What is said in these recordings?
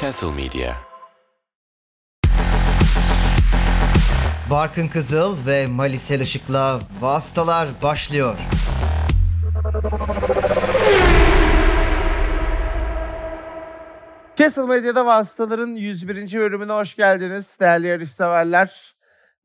Castle Media. Barkın Kızıl ve Malisel Işık'la Vastalar başlıyor. Castle Medya'da Vasıtaların 101. bölümüne hoş geldiniz değerli yarışseverler.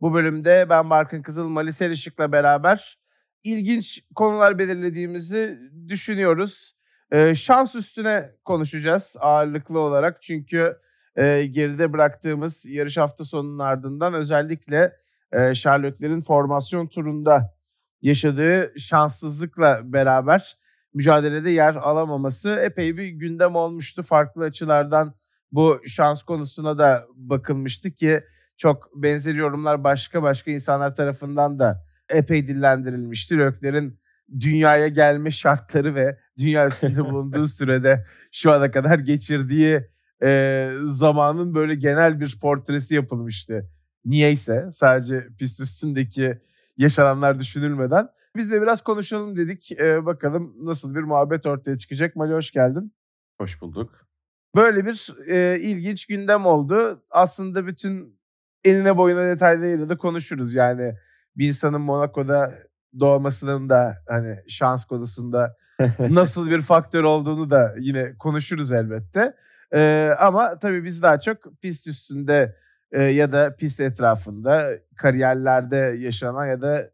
Bu bölümde ben Barkın Kızıl, Malis Erişik'le beraber ilginç konular belirlediğimizi düşünüyoruz. Ee, şans üstüne konuşacağız ağırlıklı olarak. Çünkü e, geride bıraktığımız yarış hafta sonunun ardından özellikle e, Sherlock'lerin formasyon turunda yaşadığı şanssızlıkla beraber mücadelede yer alamaması epey bir gündem olmuştu. Farklı açılardan bu şans konusuna da bakılmıştı ki çok benzer yorumlar başka başka insanlar tarafından da epey dillendirilmişti. Rökler'in dünyaya gelme şartları ve dünya üstünde bulunduğu sürede şu ana kadar geçirdiği e, zamanın böyle genel bir portresi yapılmıştı. Niyeyse sadece pist üstündeki yaşananlar düşünülmeden. Biz de biraz konuşalım dedik. E, bakalım nasıl bir muhabbet ortaya çıkacak. Mali hoş geldin. Hoş bulduk. Böyle bir e, ilginç gündem oldu. Aslında bütün enine boyuna detaylarıyla da konuşuruz. Yani bir insanın Monaco'da doğmasının da hani şans konusunda nasıl bir faktör olduğunu da yine konuşuruz elbette. E, ama tabii biz daha çok pist üstünde e, ya da pist etrafında kariyerlerde yaşanan ya da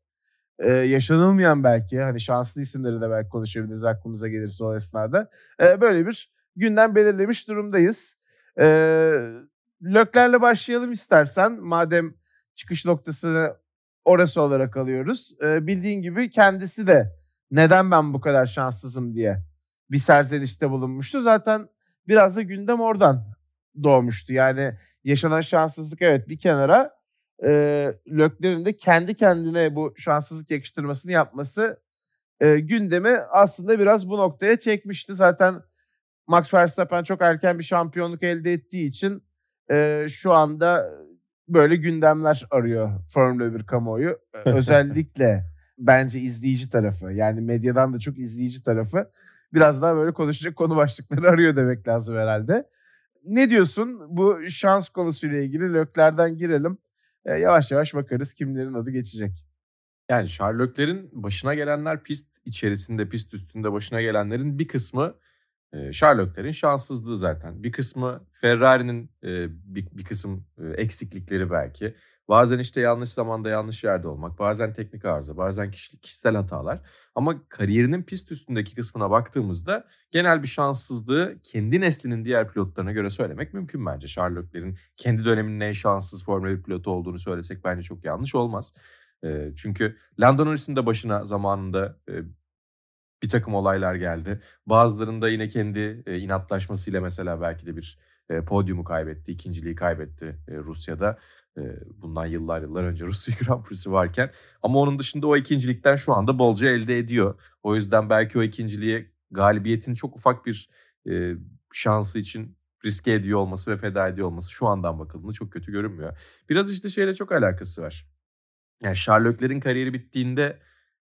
e, yaşanılmayan belki hani şanslı isimleri de belki konuşabiliriz aklımıza gelirse o esnada. E, böyle bir gündem belirlemiş durumdayız. E, Löklerle başlayalım istersen madem çıkış noktasını orası olarak alıyoruz. E, bildiğin gibi kendisi de neden ben bu kadar şanssızım diye bir serzenişte bulunmuştu. Zaten biraz da gündem oradan doğmuştu. Yani yaşanan şanssızlık evet bir kenara e, Lökler'in de kendi kendine bu şanssızlık yakıştırmasını yapması e, gündemi aslında biraz bu noktaya çekmişti. Zaten Max Verstappen çok erken bir şampiyonluk elde ettiği için e, şu anda böyle gündemler arıyor Formula 1 kamuoyu. Özellikle bence izleyici tarafı yani medyadan da çok izleyici tarafı biraz daha böyle konuşacak konu başlıkları arıyor demek lazım herhalde. Ne diyorsun bu şans konusuyla ilgili Lökler'den girelim. E, yavaş yavaş bakarız kimlerin adı geçecek. Yani Sherlock'lerin başına gelenler pist içerisinde, pist üstünde başına gelenlerin bir kısmı e, Sherlock'lerin şanssızlığı zaten. Bir kısmı Ferrari'nin e, bir, bir kısım e, eksiklikleri belki. Bazen işte yanlış zamanda yanlış yerde olmak, bazen teknik arıza, bazen kişisel hatalar. Ama kariyerinin pist üstündeki kısmına baktığımızda genel bir şanssızlığı kendi neslinin diğer pilotlarına göre söylemek mümkün bence. Sherlock'lerin kendi döneminin en şanssız Formula 1 pilotu olduğunu söylesek bence çok yanlış olmaz. Çünkü Lando Norris'in de başına zamanında bir takım olaylar geldi. Bazılarında yine kendi inatlaşmasıyla mesela belki de bir podyumu kaybetti, ikinciliği kaybetti Rusya'da. Bundan yıllar yıllar önce Rusya Grand Prix'si varken. Ama onun dışında o ikincilikten şu anda bolca elde ediyor. O yüzden belki o ikinciliğe galibiyetin çok ufak bir e, şansı için riske ediyor olması ve feda ediyor olması şu andan bakıldığında çok kötü görünmüyor. Biraz işte şeyle çok alakası var. Yani Sherlock'lerin kariyeri bittiğinde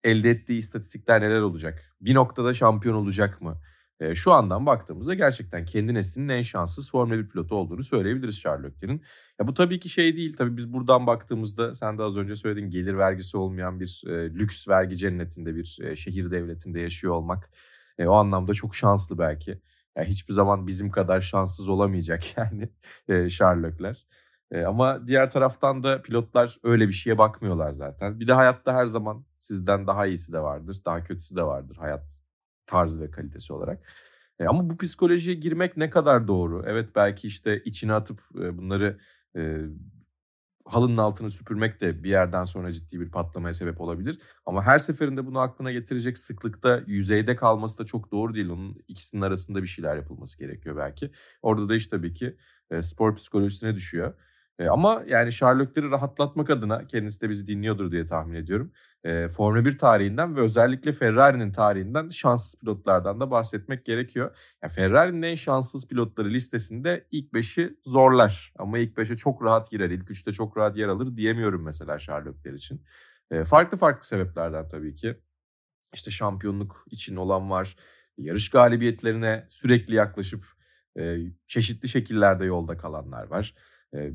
elde ettiği istatistikler neler olacak? Bir noktada şampiyon olacak mı? E, şu andan baktığımızda gerçekten kendi neslinin en şanssız Formula 1 pilotu olduğunu söyleyebiliriz Sherlock'lerin. Ya bu tabii ki şey değil. Tabii biz buradan baktığımızda sen de az önce söylediğin gelir vergisi olmayan bir e, lüks vergi cennetinde bir e, şehir devletinde yaşıyor olmak e, o anlamda çok şanslı belki. Yani hiçbir zaman bizim kadar şanssız olamayacak yani e, Sherlock'ler. E, ama diğer taraftan da pilotlar öyle bir şeye bakmıyorlar zaten. Bir de hayatta her zaman sizden daha iyisi de vardır, daha kötüsü de vardır hayat tarzı ve kalitesi olarak. E, ama bu psikolojiye girmek ne kadar doğru? Evet belki işte içine atıp e, bunları e, halının altını süpürmek de bir yerden sonra ciddi bir patlamaya sebep olabilir. Ama her seferinde bunu aklına getirecek sıklıkta yüzeyde kalması da çok doğru değil. Onun ikisinin arasında bir şeyler yapılması gerekiyor belki. Orada da iş tabii ki e, spor psikolojisine düşüyor. E, ama yani Sherlock'ları rahatlatmak adına kendisi de bizi dinliyordur diye tahmin ediyorum. E, Formula 1 tarihinden ve özellikle Ferrari'nin tarihinden şanssız pilotlardan da bahsetmek gerekiyor. Yani Ferrari'nin en şanssız pilotları listesinde ilk 5'i zorlar. Ama ilk 5'e çok rahat girer, ilk 3'te çok rahat yer alır diyemiyorum mesela Sherlock'lar için. E, farklı farklı sebeplerden tabii ki. İşte şampiyonluk için olan var. Yarış galibiyetlerine sürekli yaklaşıp e, çeşitli şekillerde yolda kalanlar var. E,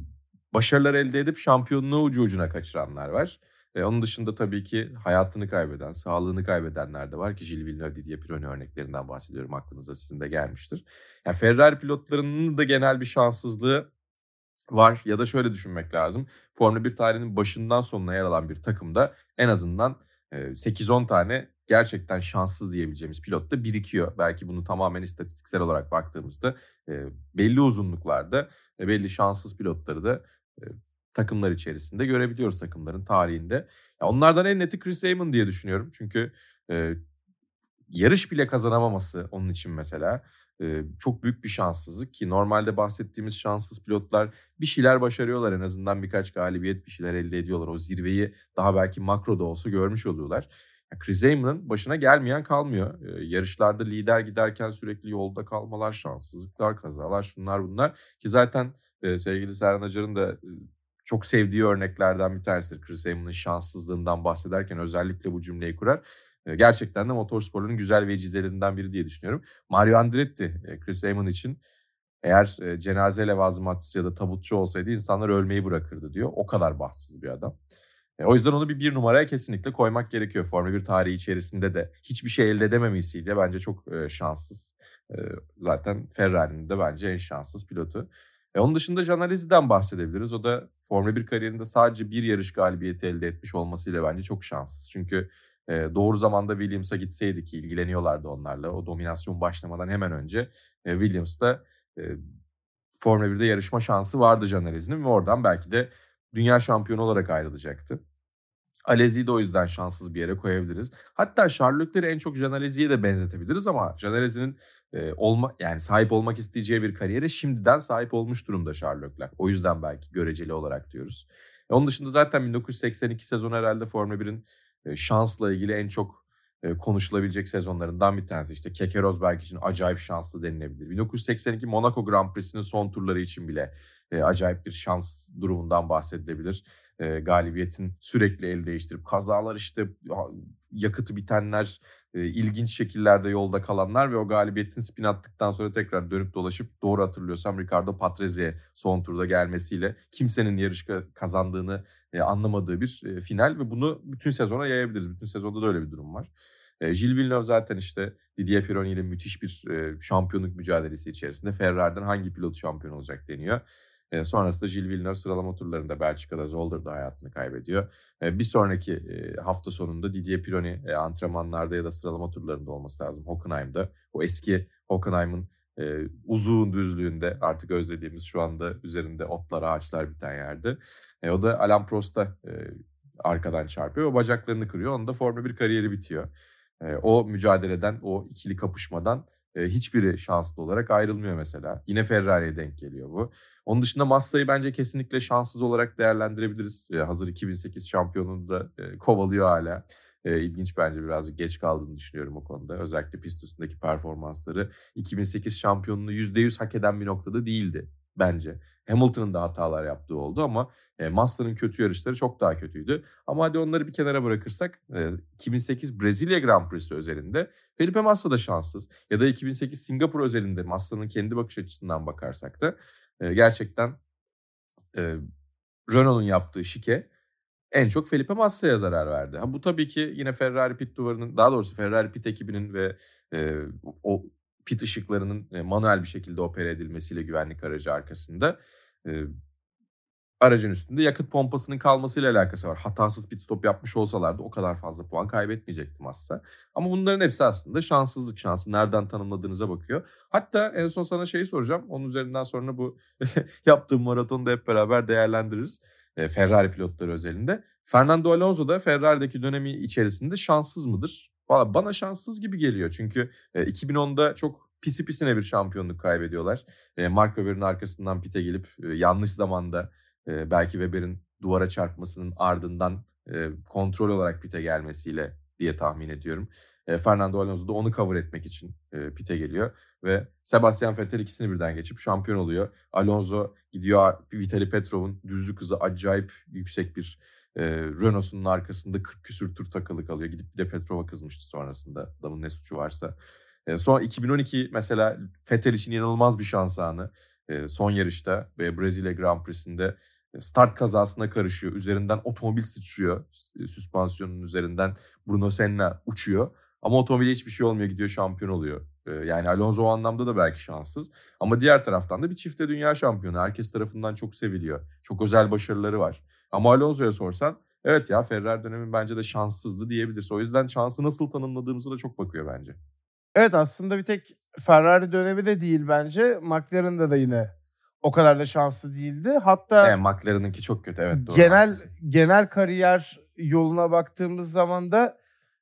başarılar elde edip şampiyonluğu ucu ucuna kaçıranlar var. E, onun dışında tabii ki hayatını kaybeden, sağlığını kaybedenler de var ki Gilles Villeneuve, Didier Pironi örneklerinden bahsediyorum. Aklınıza sizin de gelmiştir. Yani Ferrari pilotlarının da genel bir şanssızlığı var ya da şöyle düşünmek lazım. Formula 1 tarihinin başından sonuna yer alan bir takımda en azından 8-10 tane gerçekten şanssız diyebileceğimiz pilot da birikiyor. Belki bunu tamamen istatistiksel olarak baktığımızda belli uzunluklarda belli şanssız pilotları da takımlar içerisinde görebiliyoruz takımların tarihinde. onlardan en neti Chris Amon diye düşünüyorum. Çünkü yarış bile kazanamaması onun için mesela çok büyük bir şanssızlık ki normalde bahsettiğimiz şanssız pilotlar bir şeyler başarıyorlar en azından birkaç galibiyet bir şeyler elde ediyorlar. O zirveyi daha belki makroda olsa görmüş oluyorlar. Chris Amon'ın başına gelmeyen kalmıyor. yarışlarda lider giderken sürekli yolda kalmalar, şanssızlıklar, kazalar, şunlar bunlar. Ki zaten sevgili Serhan Acar'ın da çok sevdiği örneklerden bir tanesidir. Chris Amon'ın şanssızlığından bahsederken özellikle bu cümleyi kurar gerçekten de motorsporların güzel vecizelerinden biri diye düşünüyorum. Mario Andretti Chris Amon için eğer cenaze levazımatçısı ya da tabutçu olsaydı insanlar ölmeyi bırakırdı diyor. O kadar bahtsız bir adam. O yüzden onu bir bir numaraya kesinlikle koymak gerekiyor. Formula 1 tarihi içerisinde de hiçbir şey elde edememesiyle bence çok şanssız. Zaten Ferrari'nin de bence en şanssız pilotu. E onun dışında Janarizi'den bahsedebiliriz. O da Formula 1 kariyerinde sadece bir yarış galibiyeti elde etmiş olmasıyla bence çok şanssız. Çünkü doğru zamanda Williams'a gitseydi ki ilgileniyorlardı onlarla. O dominasyon başlamadan hemen önce e, Williams'ta e, Formula 1'de yarışma şansı vardı Can ve oradan belki de dünya şampiyonu olarak ayrılacaktı. Alezi'yi de o yüzden şanssız bir yere koyabiliriz. Hatta Charles Leclerc'i en çok Can Alezi'ye de benzetebiliriz ama Can Alezi'nin e, olma yani sahip olmak isteyeceği bir kariyere şimdiden sahip olmuş durumda Charles Leclerc. O yüzden belki göreceli olarak diyoruz. E, onun dışında zaten 1982 sezonu herhalde Formula 1'in şansla ilgili en çok konuşulabilecek sezonlarından bir tanesi. İşte Keke Rosberg için acayip şanslı denilebilir. 1982 Monaco Grand Prix'sinin son turları için bile acayip bir şans durumundan bahsedilebilir. Galibiyetin sürekli el değiştirip kazalar işte yakıtı bitenler, e, ilginç şekillerde yolda kalanlar ve o galibiyetin spin attıktan sonra tekrar dönüp dolaşıp doğru hatırlıyorsam Ricardo Patrese son turda gelmesiyle kimsenin yarış kazandığını e, anlamadığı bir e, final ve bunu bütün sezona yayabiliriz. Bütün sezonda da öyle bir durum var. E, Gilles Villeneuve zaten işte Didier Pironi ile müthiş bir e, şampiyonluk mücadelesi içerisinde Ferrari'den hangi pilot şampiyon olacak deniyor. Sonrasında Gilles Villeneuve sıralama turlarında Belçika'da Zolder'da hayatını kaybediyor. Bir sonraki hafta sonunda Didier Pironi antrenmanlarda ya da sıralama turlarında olması lazım Hockenheim'da. O eski Hockenheim'ın uzun düzlüğünde artık özlediğimiz şu anda üzerinde otlar ağaçlar biten yerde. O da Alain Prost'a arkadan çarpıyor ve bacaklarını kırıyor. Onun da Formula 1 kariyeri bitiyor. O mücadeleden, o ikili kapışmadan e, hiçbiri şanslı olarak ayrılmıyor mesela. Yine Ferrari'ye denk geliyor bu. Onun dışında Massa'yı bence kesinlikle şanssız olarak değerlendirebiliriz. E, hazır 2008 şampiyonunu da e, kovalıyor hala. E, ilginç bence birazcık geç kaldığını düşünüyorum o konuda. Özellikle pist üstündeki performansları 2008 şampiyonunu %100 hak eden bir noktada değildi bence. Hamilton'ın da hatalar yaptığı oldu ama e, Massa'nın kötü yarışları çok daha kötüydü. Ama hadi onları bir kenara bırakırsak e, 2008 Brezilya Grand Prix'si özelinde Felipe Massa da şanssız. Ya da 2008 Singapur özelinde Massa'nın kendi bakış açısından bakarsak da e, gerçekten e, Renault'un yaptığı şike en çok Felipe Massa'ya zarar verdi. Ha, bu tabii ki yine Ferrari pit duvarının daha doğrusu Ferrari pit ekibinin ve e, o pit ışıklarının manuel bir şekilde opera edilmesiyle güvenlik aracı arkasında aracın üstünde yakıt pompasının kalmasıyla alakası var. Hatasız pit stop yapmış olsalardı o kadar fazla puan kaybetmeyecektim aslında. Ama bunların hepsi aslında şanssızlık şansı. Nereden tanımladığınıza bakıyor. Hatta en son sana şeyi soracağım. Onun üzerinden sonra bu yaptığım maratonu da hep beraber değerlendiririz. Ferrari pilotları özelinde. Fernando Alonso da Ferrari'deki dönemi içerisinde şanssız mıdır? Valla bana şanssız gibi geliyor. Çünkü e, 2010'da çok pisi pisine bir şampiyonluk kaybediyorlar. E, Mark Webber'in arkasından pite gelip e, yanlış zamanda e, belki Webber'in duvara çarpmasının ardından e, kontrol olarak pite gelmesiyle diye tahmin ediyorum. E, Fernando Alonso da onu cover etmek için e, pite geliyor ve Sebastian Vettel ikisini birden geçip şampiyon oluyor. Alonso gidiyor Vitali Petrov'un düzlük hızı acayip yüksek bir e, Renault'sunun arkasında 40 küsür tur takılı kalıyor. Gidip de Petrov'a kızmıştı sonrasında. Adamın ne suçu varsa. E, son 2012 mesela Vettel için inanılmaz bir şans anı. E, son yarışta ve Brezilya Grand Prix'sinde start kazasına karışıyor. Üzerinden otomobil sıçrıyor. Süspansiyonun üzerinden Bruno Senna uçuyor. Ama otomobile hiçbir şey olmuyor gidiyor şampiyon oluyor. Yani Alonso o anlamda da belki şanssız. Ama diğer taraftan da bir çifte dünya şampiyonu. Herkes tarafından çok seviliyor. Çok özel başarıları var. Ama Alonso'ya sorsan evet ya Ferrari dönemi bence de şanssızdı diyebiliriz. O yüzden şansı nasıl tanımladığımıza da çok bakıyor bence. Evet aslında bir tek Ferrari dönemi de değil bence. McLaren'da da yine o kadar da şanslı değildi. Hatta Yani McLaren'ınki çok kötü evet doğru. genel haklısın. genel kariyer yoluna baktığımız zaman da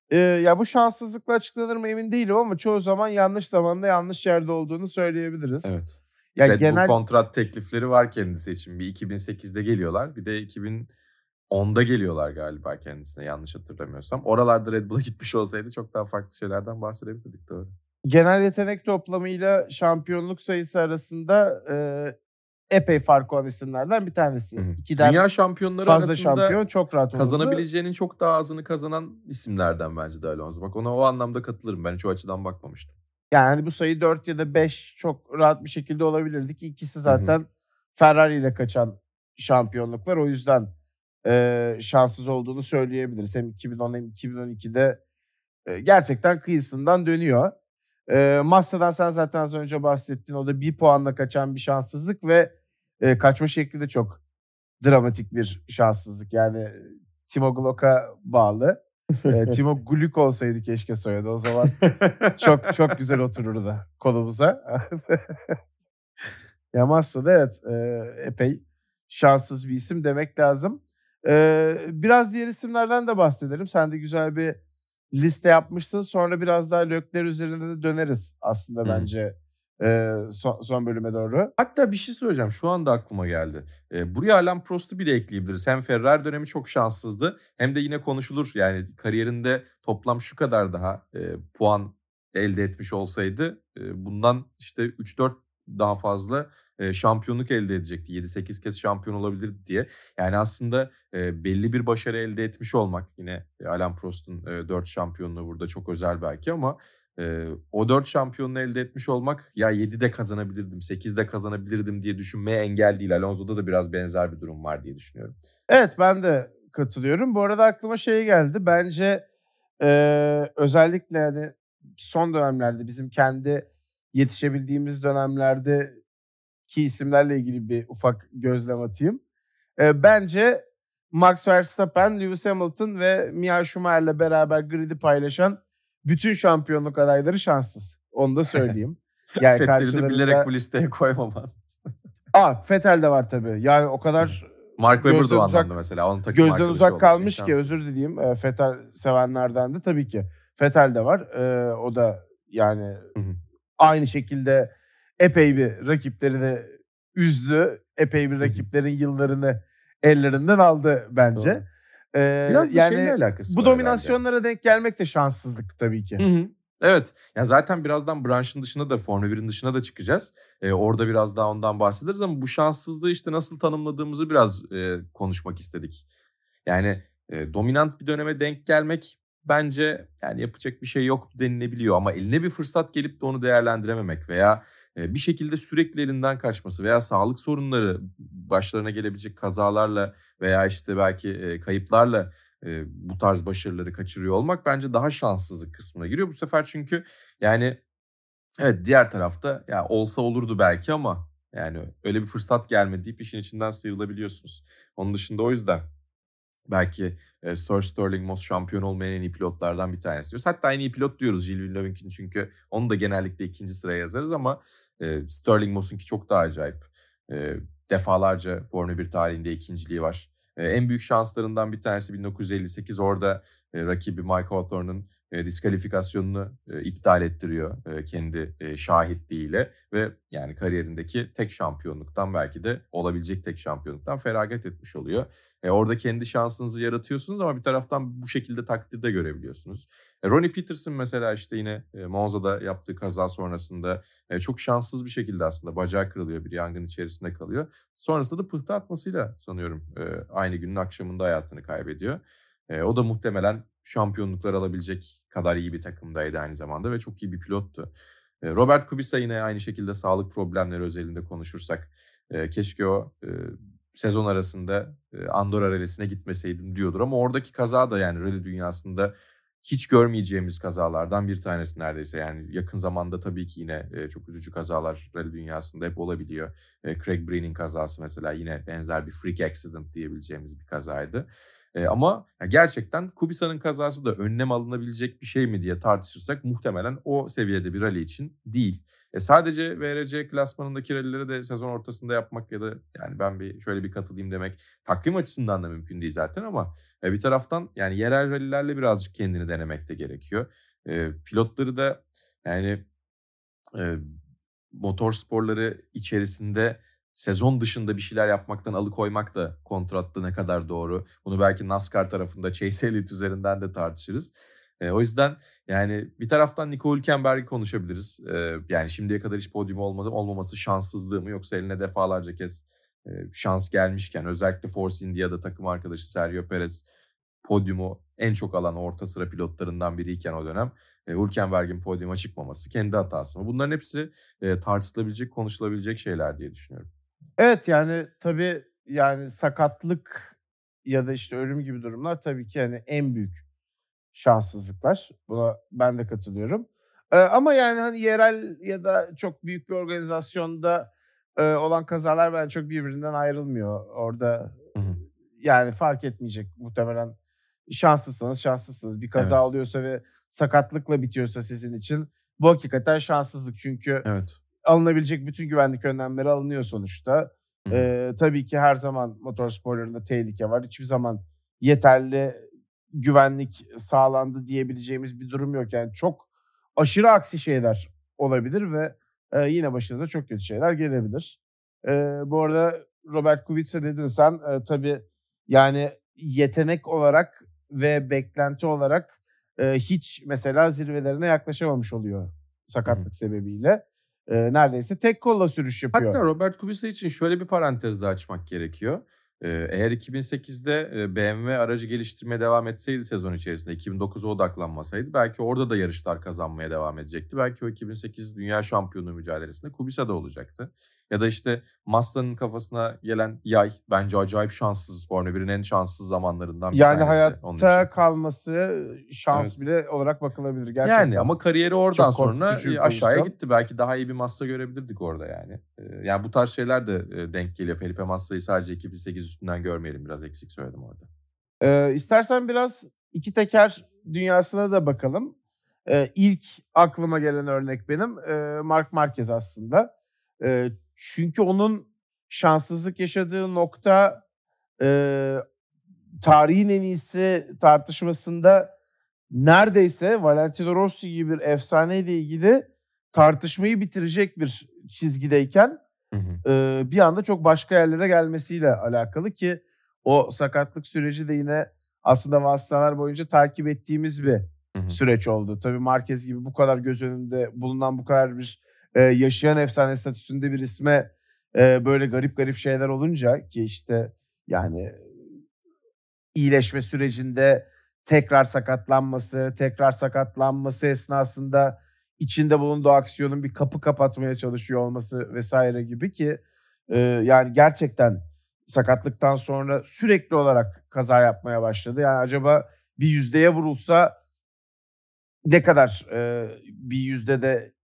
e, ya bu şanssızlıkla açıklanır mı emin değilim ama çoğu zaman yanlış zamanda yanlış yerde olduğunu söyleyebiliriz. Evet. Ya Red genel Bull kontrat teklifleri var kendisi için. Bir 2008'de geliyorlar. Bir de 2010'da geliyorlar galiba kendisine yanlış hatırlamıyorsam. Oralarda Red Bull'a gitmiş olsaydı çok daha farklı şeylerden bahsedebilirdik doğru. genel yetenek toplamıyla şampiyonluk sayısı arasında e, epey fark olan isimlerden bir tanesi. Hı hı. İkiden Dünya şampiyonları fazla arasında şampiyon çok rahat olurdu. kazanabileceğinin çok daha azını kazanan isimlerden bence de Alonso. Bak ona o anlamda katılırım. Ben hiç o açıdan bakmamıştım. Yani bu sayı 4 ya da 5 çok rahat bir şekilde olabilirdi ki ikisi zaten Ferrari ile kaçan şampiyonluklar. O yüzden e, şanssız olduğunu söyleyebiliriz. Hem 2010 hem 2012'de e, gerçekten kıyısından dönüyor. E, Massa'dan sen zaten az önce bahsettin. O da bir puanla kaçan bir şanssızlık ve e, kaçma şekli de çok dramatik bir şanssızlık. Yani Timo Glock'a bağlı. E, Timo Gluck olsaydı keşke soyadı. O zaman çok çok güzel otururdu kolumuza. ya Massa'da evet e, epey şanssız bir isim demek lazım. E, biraz diğer isimlerden de bahsedelim. Sen de güzel bir liste yapmıştın. Sonra biraz daha Lökler üzerinde de döneriz aslında bence e, son, son bölüme doğru. Hatta bir şey söyleyeceğim. Şu anda aklıma geldi. Ee, buraya Alain Prost'u bile ekleyebiliriz. Hem Ferrari dönemi çok şanssızdı hem de yine konuşulur. Yani kariyerinde toplam şu kadar daha e, puan elde etmiş olsaydı e, bundan işte 3-4 daha fazla e, şampiyonluk elde edecekti. 7-8 kez şampiyon olabilirdi diye. Yani aslında e, belli bir başarı elde etmiş olmak yine e, Alain Prost'un e, 4 şampiyonluğu burada çok özel belki ama e, o 4 şampiyonluğu elde etmiş olmak ya 7'de kazanabilirdim, 8'de kazanabilirdim diye düşünmeye engel değil. Alonso'da da biraz benzer bir durum var diye düşünüyorum. Evet ben de katılıyorum. Bu arada aklıma şey geldi. Bence e, özellikle yani son dönemlerde bizim kendi yetişebildiğimiz dönemlerde ki isimlerle ilgili bir ufak gözlem atayım. E, bence Max Verstappen, Lewis Hamilton ve Michael Schumacher'le beraber grid'i paylaşan bütün şampiyonluk adayları şanssız. Onu da söyleyeyim. Yani karşılarında... bilerek bu listeye koymaman. Aa, Vettel de var tabii. Yani o kadar Mark Webber de o uzak- anlamda mesela. Onun takım gözden uzak kalmış ki şanssız. özür dileyeyim. E, Fetel sevenlerden de tabii ki. Fetel de var. E, o da yani Hı hı. aynı şekilde epey bir rakiplerini üzdü. Epey bir rakiplerin yıllarını ellerinden aldı bence. Doğru. Biraz da yani şeyle alakası bu var dominasyonlara denk gelmek de şanssızlık tabii ki. Hı hı. Evet. Ya zaten birazdan branşın dışına da Formula 1'in dışına da çıkacağız. Ee, orada biraz daha ondan bahsederiz ama bu şanssızlığı işte nasıl tanımladığımızı biraz e, konuşmak istedik. Yani e, dominant bir döneme denk gelmek bence yani yapacak bir şey yok denilebiliyor ama eline bir fırsat gelip de onu değerlendirememek veya bir şekilde sürekli elinden kaçması veya sağlık sorunları başlarına gelebilecek kazalarla veya işte belki kayıplarla bu tarz başarıları kaçırıyor olmak bence daha şanssızlık kısmına giriyor. Bu sefer çünkü yani evet diğer tarafta ya olsa olurdu belki ama yani öyle bir fırsat gelmedi deyip işin içinden sıyrılabiliyorsunuz. Onun dışında o yüzden belki e, Sir Sterling Moss şampiyon olmayan en iyi pilotlardan bir tanesi. Hatta en iyi pilot diyoruz Gilles Villeneuve'in çünkü onu da genellikle ikinci sıraya yazarız ama e, Sterling Moss'unki çok daha acayip. E, defalarca Formula 1 tarihinde ikinciliği var. E, en büyük şanslarından bir tanesi 1958 orada e, rakibi Mike Hawthorne'un e, diskalifikasyonunu e, iptal ettiriyor e, kendi e, şahitliğiyle ve yani kariyerindeki tek şampiyonluktan belki de olabilecek tek şampiyonluktan feragat etmiş oluyor. E, orada kendi şansınızı yaratıyorsunuz ama bir taraftan bu şekilde takdirde görebiliyorsunuz. E, Ronnie Peterson mesela işte yine e, Monza'da yaptığı kaza sonrasında e, çok şanssız bir şekilde aslında bacağı kırılıyor bir yangın içerisinde kalıyor. Sonrasında da pıhtı atmasıyla sanıyorum e, aynı günün akşamında hayatını kaybediyor. E, o da muhtemelen şampiyonluklar alabilecek kadar iyi bir takımdaydı aynı zamanda ve çok iyi bir pilottu. E, Robert Kubica yine aynı şekilde sağlık problemleri özelinde konuşursak e, keşke o e, sezon arasında e, Andorra Rally'sine gitmeseydim diyordur ama oradaki kaza da yani rally dünyasında hiç görmeyeceğimiz kazalardan bir tanesi neredeyse. Yani yakın zamanda tabii ki yine e, çok üzücü kazalar rally dünyasında hep olabiliyor. E, Craig Breen'in kazası mesela yine benzer bir freak accident diyebileceğimiz bir kazaydı. E, ama gerçekten Kubica'nın kazası da önlem alınabilecek bir şey mi diye tartışırsak muhtemelen o seviyede bir rally için değil. E sadece VRC klasmanındaki rallyleri de sezon ortasında yapmak ya da yani ben bir şöyle bir katılayım demek takvim açısından da mümkün değil zaten ama e bir taraftan yani yerel rallylerle birazcık kendini denemek de gerekiyor. E, pilotları da yani e, motor sporları içerisinde sezon dışında bir şeyler yapmaktan alıkoymak da kontratta ne kadar doğru. Bunu belki NASCAR tarafında Chase Elliott üzerinden de tartışırız. E, o yüzden yani bir taraftan Nico Hülkenberg'i konuşabiliriz. E, yani şimdiye kadar hiç podyum olmadı, olmaması şanssızlığı mı yoksa eline defalarca kez e, şans gelmişken özellikle Force India'da takım arkadaşı Sergio Perez podyumu en çok alan orta sıra pilotlarından biriyken o dönem e, Hülkenberg'in podyuma çıkmaması kendi hatası mı? Bunların hepsi e, tartışılabilecek, konuşulabilecek şeyler diye düşünüyorum. Evet yani tabii yani sakatlık ya da işte ölüm gibi durumlar tabii ki yani en büyük şanssızlıklar. Buna ben de katılıyorum. Ee, ama yani hani yerel ya da çok büyük bir organizasyonda e, olan kazalar ben çok birbirinden ayrılmıyor. Orada Hı hı. yani fark etmeyecek muhtemelen. Şanslısınız, şanslısınız. Bir kaza Evet. oluyorsa ve sakatlıkla bitiyorsa sizin için bu hakikaten şanssızlık. Çünkü Evet. Alınabilecek bütün güvenlik önlemleri alınıyor sonuçta. Hı hı. Ee, tabii ki her zaman motorsporlarında tehlike var. Hiçbir zaman yeterli güvenlik sağlandı diyebileceğimiz bir durum yok. Yani çok aşırı aksi şeyler olabilir ve e, yine başınıza çok kötü şeyler gelebilir. E, bu arada Robert Kubica dedin sen e, tabii yani yetenek olarak ve beklenti olarak e, hiç mesela zirvelerine yaklaşamamış oluyor sakatlık sebebiyle. E, neredeyse tek kolla sürüş yapıyor. Hatta Robert Kubica için şöyle bir parantez de açmak gerekiyor. Ee, eğer 2008'de e, BMW aracı geliştirmeye devam etseydi sezon içerisinde 2009'a odaklanmasaydı belki orada da yarışlar kazanmaya devam edecekti. Belki o 2008 Dünya Şampiyonluğu mücadelesinde Kubica da olacaktı. Ya da işte Massa'nın kafasına gelen yay bence acayip şanssız. Formula 1'in en şanssız zamanlarından bir yani tanesi. için. hayatta kalması şans Evet. bile olarak bakılabilir gerçekten. Yani ama kariyeri oradan Çok sonra e, aşağıya pozisyon. gitti. Belki daha iyi bir Massa görebilirdik orada yani. E, Yani bu tarz şeyler de e, denk geliyor. Felipe Massa'yı sadece 2008 üstünden görmeyelim. Biraz eksik söyledim orada. Ee, istersen biraz iki teker dünyasına da bakalım. Ee, ilk aklıma gelen örnek benim e, Mark Marquez aslında. E, çünkü onun şanssızlık yaşadığı nokta e, tarihin en iyisi tartışmasında neredeyse Valentino Rossi gibi bir efsaneyle ilgili tartışmayı bitirecek bir çizgideyken e, bir anda çok başka yerlere gelmesiyle alakalı ki o sakatlık süreci de yine aslında vasıtalar boyunca takip ettiğimiz bir Hı hı. süreç oldu. Tabii Marquez gibi bu kadar göz önünde bulunan bu kadar bir e, yaşayan efsane statüsünde bir isme e, böyle garip garip şeyler olunca ki işte yani iyileşme sürecinde tekrar sakatlanması, tekrar sakatlanması esnasında içinde bulunduğu aksiyonun bir kapı kapatmaya çalışıyor olması vesaire gibi ki e, yani gerçekten sakatlıktan sonra sürekli olarak kaza yapmaya başladı. Yani acaba bir yüzdeye vurulsa ne kadar e, bir yüzde de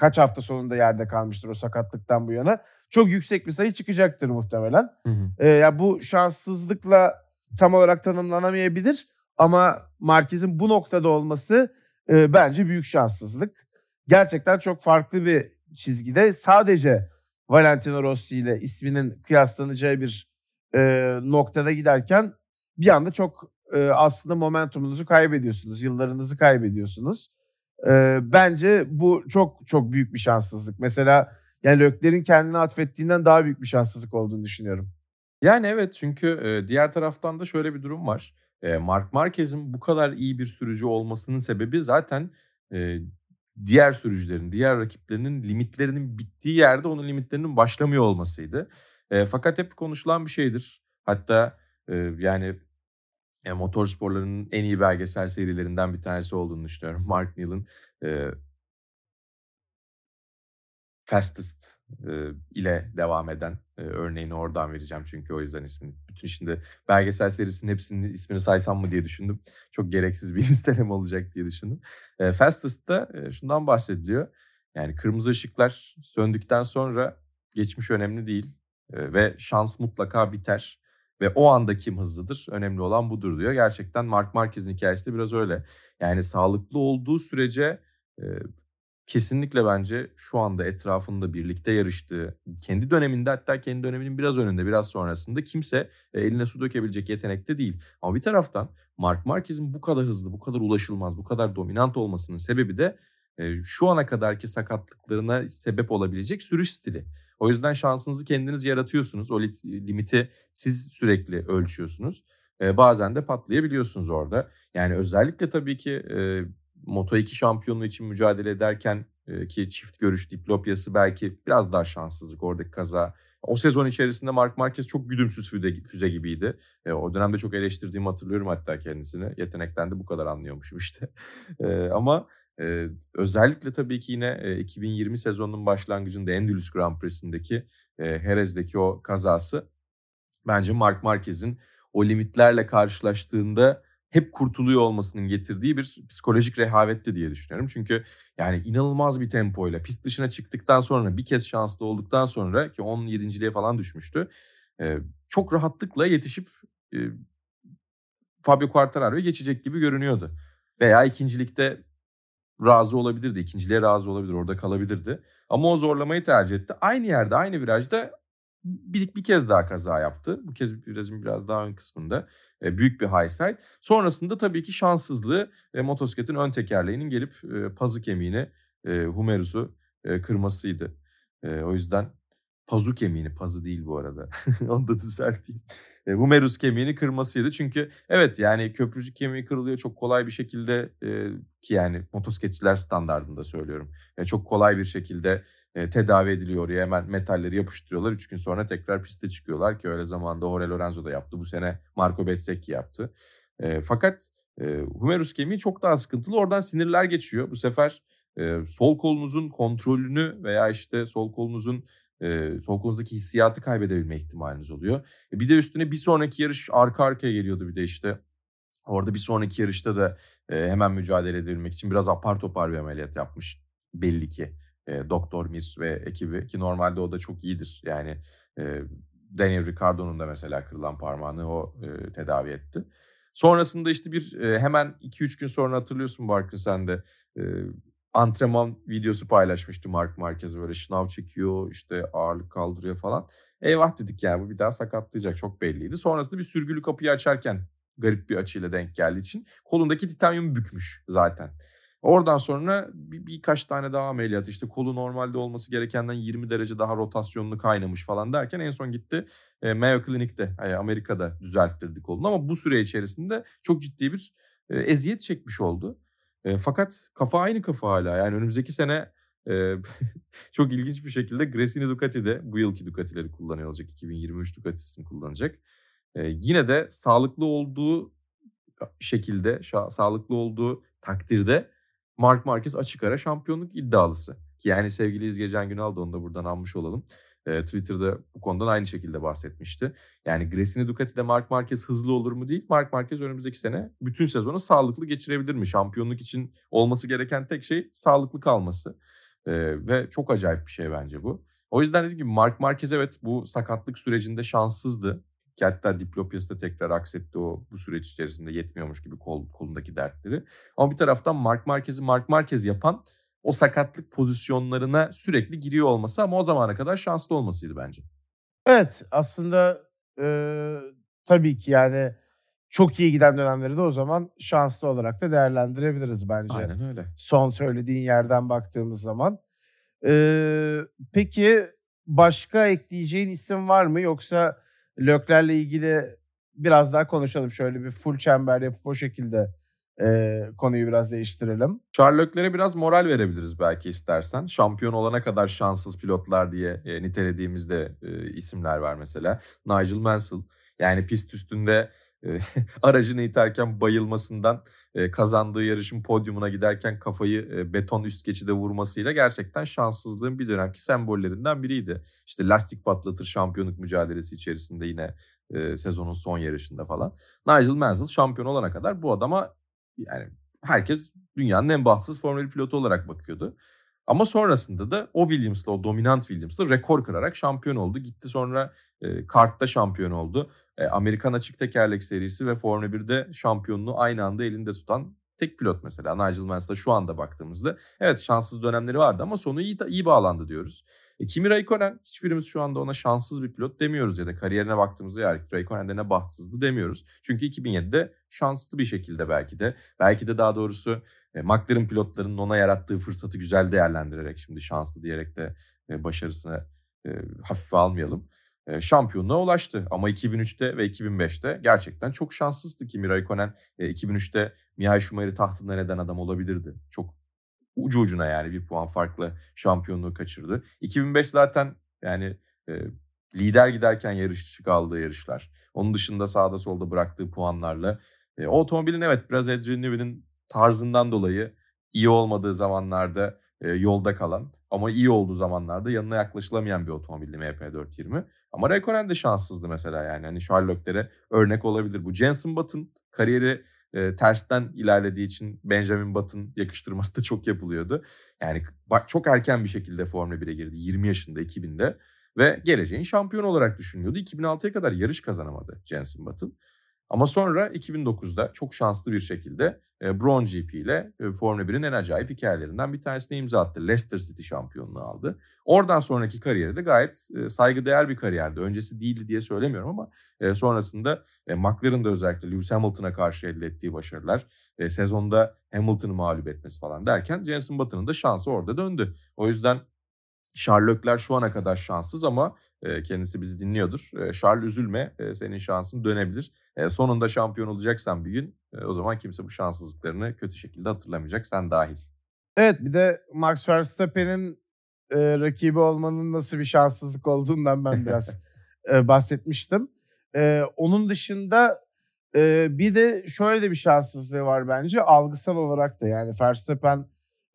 kaç hafta sonunda yerde kalmıştır o sakatlıktan bu yana? Çok yüksek bir sayı çıkacaktır muhtemelen. E, ya bu şanssızlıkla tam olarak tanımlanamayabilir ama Marquez'in bu noktada olması e, bence büyük şanssızlık. Gerçekten çok farklı bir çizgide sadece Valentino Rossi ile isminin kıyaslanacağı bir e, noktada giderken bir anda çok e, aslında momentumunuzu kaybediyorsunuz, yıllarınızı kaybediyorsunuz. E, bence bu çok çok büyük bir şanssızlık. Mesela yani Lökler'in kendine atfettiğinden daha büyük bir şanssızlık olduğunu düşünüyorum. Yani evet çünkü diğer taraftan da şöyle bir durum var. Mark Marquez'in bu kadar iyi bir sürücü olmasının sebebi zaten diğer sürücülerin, diğer rakiplerinin limitlerinin bittiği yerde onun limitlerinin başlamıyor olmasıydı. Fakat hep konuşulan bir şeydir. Hatta yani e, motorsporlarının en iyi belgesel serilerinden bir tanesi olduğunu düşünüyorum. Mark Neal'ın e, Fastest e, ile devam eden e, örneğini oradan vereceğim çünkü o yüzden ismini. Bütün şimdi belgesel serisinin hepsinin ismini saysam mı diye düşündüm. Çok gereksiz bir listeleme olacak diye düşündüm. E, Fastest'ta e, şundan bahsediliyor. Yani kırmızı ışıklar söndükten sonra geçmiş önemli değil e, ve şans mutlaka biter. Ve o anda kim hızlıdır? Önemli olan budur diyor. Gerçekten Mark Marquez'in hikayesi de biraz öyle. Yani sağlıklı olduğu sürece e, kesinlikle bence şu anda etrafında birlikte yarıştığı, kendi döneminde hatta kendi döneminin biraz önünde biraz sonrasında kimse e, eline su dökebilecek yetenekte değil. Ama bir taraftan Mark Marquez'in bu kadar hızlı, bu kadar ulaşılmaz, bu kadar dominant olmasının sebebi de e, şu ana kadarki sakatlıklarına sebep olabilecek sürüş stili. O yüzden şansınızı kendiniz yaratıyorsunuz. O limiti siz sürekli ölçüyorsunuz. Bazen de patlayabiliyorsunuz orada. Yani özellikle tabii ki e, Moto2 şampiyonluğu için mücadele ederken ki çift görüş diplopyası belki biraz daha şanssızlık oradaki kaza. O sezon içerisinde Mark Marquez çok güdümsüz füze, füze gibiydi. E, o dönemde çok eleştirdiğimi hatırlıyorum hatta kendisini. Yetenekten de bu kadar anlıyormuşum işte. E, ama e, özellikle tabii ki yine e, 2020 sezonunun başlangıcında Endülüs Grand Prix'sindeki e, Jerez'deki o kazası bence Mark Marquez'in o limitlerle karşılaştığında hep kurtuluyor olmasının getirdiği bir psikolojik rehavetti diye düşünüyorum. Çünkü yani inanılmaz bir tempoyla pist dışına çıktıktan sonra bir kez şanslı olduktan sonra ki 17.liğe falan düşmüştü. çok rahatlıkla yetişip Fabio Quartararo'yu geçecek gibi görünüyordu. Veya ikincilikte razı olabilirdi. ikinciliğe razı olabilir. Orada kalabilirdi. Ama o zorlamayı tercih etti. Aynı yerde aynı virajda bir, bir kez daha kaza yaptı. Bu kez virajın biraz daha ön kısmında. E, büyük bir high side. Sonrasında tabii ki şanssızlığı e, motosikletin ön tekerleğinin gelip e, pazı kemiğini e, humerus'u e, kırmasıydı. E, o yüzden pazu kemiğini, pazı değil bu arada. Onu da düzelteyim. E, humerus kemiğini kırmasıydı. Çünkü evet yani köprücük kemiği kırılıyor çok kolay bir şekilde e, ki yani motosikletçiler standartında söylüyorum. Yani çok kolay bir şekilde e, tedavi ediliyor oraya hemen metalleri yapıştırıyorlar. Üç gün sonra tekrar piste çıkıyorlar ki öyle zamanda Jorge Lorenzo da yaptı. Bu sene Marco Bezzecchi yaptı. E, fakat e, humerus kemiği çok daha sıkıntılı. Oradan sinirler geçiyor. Bu sefer e, sol kolunuzun kontrolünü veya işte sol kolunuzun e, sol kolunuzdaki hissiyatı kaybedebilme ihtimaliniz oluyor. E, bir de üstüne bir sonraki yarış arka arkaya geliyordu bir de işte. Orada bir sonraki yarışta da e, hemen mücadele edebilmek için biraz apar topar bir ameliyat yapmış belli ki e, Doktor Mir ve ekibi ki normalde o da çok iyidir. Yani e, Daniel Ricciardo'nun da mesela kırılan parmağını o e, tedavi etti. Sonrasında işte bir e, hemen 2-3 gün sonra hatırlıyorsun Barkın sen de e, antrenman videosu paylaşmıştı Mark Marquez böyle şınav çekiyor işte ağırlık kaldırıyor falan. Eyvah dedik yani bu bir daha sakatlayacak çok belliydi. Sonrasında bir sürgülü kapıyı açarken garip bir açıyla denk geldiği için kolundaki titanyum bükmüş zaten. Oradan sonra bir, birkaç tane daha ameliyat işte kolu normalde olması gerekenden 20 derece daha rotasyonlu kaynamış falan derken en son gitti e, Mayo Clinic'te e, Amerika'da düzelttirdi kolunu ama bu süre içerisinde çok ciddi bir e, eziyet çekmiş oldu. E, fakat kafa aynı kafa hala yani önümüzdeki sene e, çok ilginç bir şekilde Gresini Ducati'de bu yılki Ducati'leri kullanıyor olacak 2023 Ducati'sini kullanacak. E, yine de sağlıklı olduğu şekilde sağlıklı olduğu takdirde Mark Marquez açık ara şampiyonluk iddialısı. Yani sevgili İzgecan Günal da onu da buradan almış olalım. E, Twitter'da bu konudan aynı şekilde bahsetmişti. Yani Gresini Ducati'de Mark Marquez hızlı olur mu değil. Mark Marquez önümüzdeki sene bütün sezonu sağlıklı geçirebilir mi? Şampiyonluk için olması gereken tek şey sağlıklı kalması. E, ve çok acayip bir şey bence bu. O yüzden dediğim gibi Mark Marquez evet bu sakatlık sürecinde şanssızdı. Ki hatta diplopyası da tekrar aksetti o bu süreç içerisinde yetmiyormuş gibi kol, kolundaki dertleri. Ama bir taraftan Mark Marquez'i Mark Marquez yapan o sakatlık pozisyonlarına sürekli giriyor olması ama o zamana kadar şanslı olmasıydı bence. Evet aslında e, tabii ki yani çok iyi giden dönemleri de o zaman şanslı olarak da değerlendirebiliriz bence. Aynen öyle. Son söylediğin yerden baktığımız zaman. E, peki başka ekleyeceğin isim var mı yoksa Lökler'le ilgili biraz daha konuşalım. Şöyle bir full çember yapıp o şekilde e, konuyu biraz değiştirelim. Leclerc'e biraz moral verebiliriz belki istersen. Şampiyon olana kadar şanssız pilotlar diye e, nitelediğimizde e, isimler var mesela. Nigel Mansell. Yani pist üstünde e, aracını iterken bayılmasından e, kazandığı yarışın podyumuna giderken kafayı e, beton üst geçide vurmasıyla gerçekten şanssızlığın bir dönemki sembollerinden biriydi. İşte lastik patlatır şampiyonluk mücadelesi içerisinde yine e, sezonun son yarışında falan. Nigel Mansell şampiyon olana kadar bu adama yani herkes dünyanın en bahtsız Formula 1 pilotu olarak bakıyordu. Ama sonrasında da o Williams'la, o dominant Williams'la rekor kırarak şampiyon oldu. Gitti sonra e, kartta şampiyon oldu. E, Amerikan açık tekerlek serisi ve Formula 1'de şampiyonluğu aynı anda elinde tutan tek pilot mesela. Nigel Mansell'a şu anda baktığımızda evet şanssız dönemleri vardı ama sonu iyi, iyi bağlandı diyoruz. E, Kimi Raikkonen hiçbirimiz şu anda ona şanssız bir pilot demiyoruz ya da kariyerine baktığımızda ya Raikkonen'de ne bahtsızdı demiyoruz. Çünkü 2007'de şanslı bir şekilde belki de belki de daha doğrusu e, McLaren pilotlarının ona yarattığı fırsatı güzel değerlendirerek şimdi şanslı diyerek de e, başarısını e, hafife almayalım. E, şampiyonluğa ulaştı ama 2003'te ve 2005'te gerçekten çok şanssızdı Kimi Raikkonen. E, 2003'te Mihail Schumacher'i tahtından eden adam olabilirdi. Çok ucu ucuna yani bir puan farklı şampiyonluğu kaçırdı. 2005 zaten yani e, lider giderken yarışçı kaldığı yarışlar. Onun dışında sağda solda bıraktığı puanlarla. E, o otomobilin evet biraz Adrian Newey'nin tarzından dolayı iyi olmadığı zamanlarda e, yolda kalan ama iyi olduğu zamanlarda yanına yaklaşılamayan bir otomobildi MP420. Ama Raikkonen de şanssızdı mesela yani. Hani Sherlock'lere örnek olabilir. Bu Jenson Button kariyeri e, tersten ilerlediği için Benjamin Button yakıştırması da çok yapılıyordu. Yani bak çok erken bir şekilde Formula 1'e girdi. 20 yaşında 2000'de ve geleceğin şampiyon olarak düşünülüyordu. 2006'ya kadar yarış kazanamadı Jenson Button. Ama sonra 2009'da çok şanslı bir şekilde e, Brown GP ile e, Formula 1'in en acayip hikayelerinden bir tanesine imza attı. Leicester City şampiyonluğu aldı. Oradan sonraki kariyeri de gayet e, saygıdeğer bir kariyerdi. Öncesi değildi diye söylemiyorum ama sonrasında McLaren'da özellikle Lewis Hamilton'a karşı elde ettiği başarılar, sezonda Hamilton'ı mağlup etmesi falan derken Jenson Button'ın da şansı orada döndü. O yüzden Sherlock'ler şu ana kadar şanssız ama kendisi bizi dinliyordur. Charles üzülme senin şansın dönebilir. E, sonunda şampiyon olacaksan bir gün e, o zaman kimse bu şanssızlıklarını kötü şekilde hatırlamayacak sen dahil. Evet bir de Max Verstappen'in e, rakibi olmanın nasıl bir şanssızlık olduğundan ben biraz e, bahsetmiştim. E, onun dışında e, bir de şöyle de bir şanssızlığı var bence algısal olarak da yani Verstappen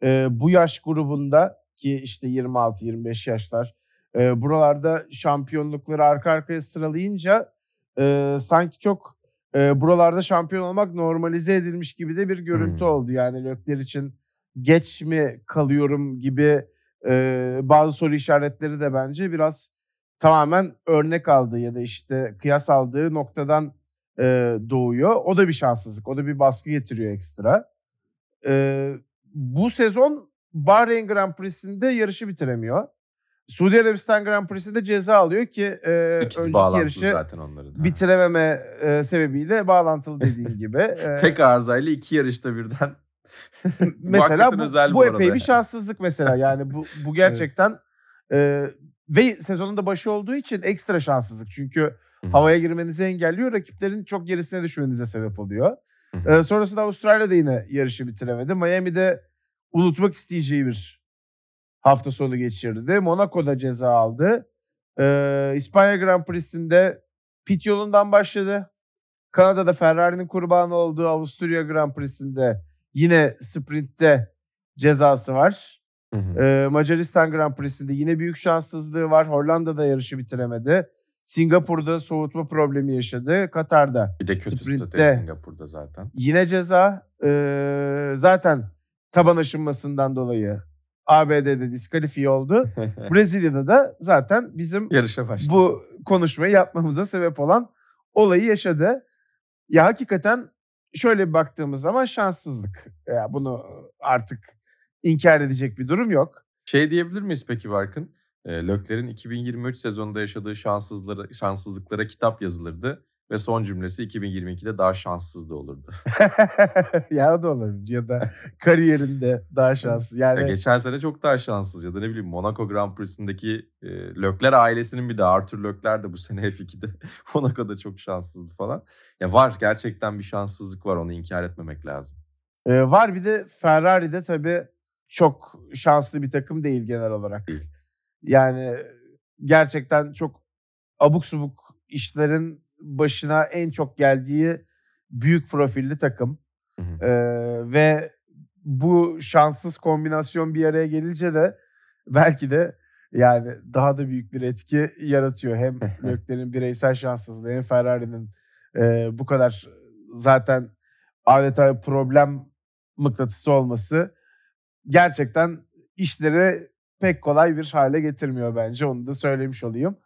e, bu yaş grubunda ki işte 26-25 yaşlar e, buralarda şampiyonlukları arka arkaya sıralayınca e, sanki çok e, buralarda şampiyon olmak normalize edilmiş gibi de bir görüntü hmm. oldu. Yani Lökler için geç mi kalıyorum gibi e, bazı soru işaretleri de bence biraz tamamen örnek aldığı ya da işte kıyas aldığı noktadan e, doğuyor. O da bir şanssızlık. O da bir baskı getiriyor ekstra. E, bu sezon Bahreyn Grand Prix'sinde yarışı bitiremiyor. Suudi Arabistan Grand Prix'sinde ceza alıyor ki e, önceki yarışı zaten onların. bitirememe e, sebebiyle bağlantılı dediğin gibi. E, Tek arızayla iki yarışta birden. mesela bu, bu, bu epey bir şanssızlık mesela yani bu bu gerçekten evet. e, ve sezonun da başı olduğu için ekstra şanssızlık çünkü Hı-hı. havaya girmenizi engelliyor rakiplerin çok gerisine düşmenize sebep oluyor. E, sonrasında Avustralya'da yine yarışı bitiremedi. Miami'de unutmak isteyeceği bir hafta sonu geçirdi. Monaco'da ceza aldı. Ee, İspanya Grand Prix'sinde pit yolundan başladı. Kanada'da Ferrari'nin kurbanı olduğu Avusturya Grand Prix'sinde yine sprintte cezası var. Hı hı. Ee, Macaristan Grand Prix'sinde yine büyük şanssızlığı var. Hollanda'da yarışı bitiremedi. Singapur'da soğutma problemi yaşadı. Katar'da bir de kötü sprintte Singapur'da zaten. Yine ceza. Ee, zaten taban aşınmasından dolayı ABD'de diskalifiye oldu. Brezilya'da da zaten bizim Yarışa başladı. bu konuşmayı yapmamıza sebep olan olayı yaşadı. Ya hakikaten şöyle bir baktığımız zaman şanssızlık. Ya bunu artık inkar edecek bir durum yok. Şey diyebilir miyiz peki Barkın? E, Lökler'in 2023 sezonunda yaşadığı şanssızlara, şanssızlıklara kitap yazılırdı. Ve son cümlesi 2022'de daha şanssız da olurdu. ya da olabilir. Ya da kariyerinde daha şanssız. Yani... Ya geçen sene çok daha şanssız. Ya da ne bileyim Monaco Grand Prix'sindeki e, Lökler ailesinin bir de Arthur Lökler de bu sene F2'de. Monaco'da çok şanssızdı falan. Ya var gerçekten bir şanssızlık var onu inkar etmemek lazım. Ee, var bir de Ferrari'de tabii çok şanslı bir takım değil genel olarak. Yani gerçekten çok abuk subuk işlerin başına en çok geldiği büyük profilli takım. Hı hı. Ee, ve bu şanssız kombinasyon bir araya gelince de belki de yani daha da büyük bir etki yaratıyor. Hem Leclerc'in bireysel şanssızlığı hem Ferrari'nin e, bu kadar zaten adeta problem mıknatısı olması gerçekten işleri pek kolay bir hale getirmiyor bence. Onu da söylemiş olayım.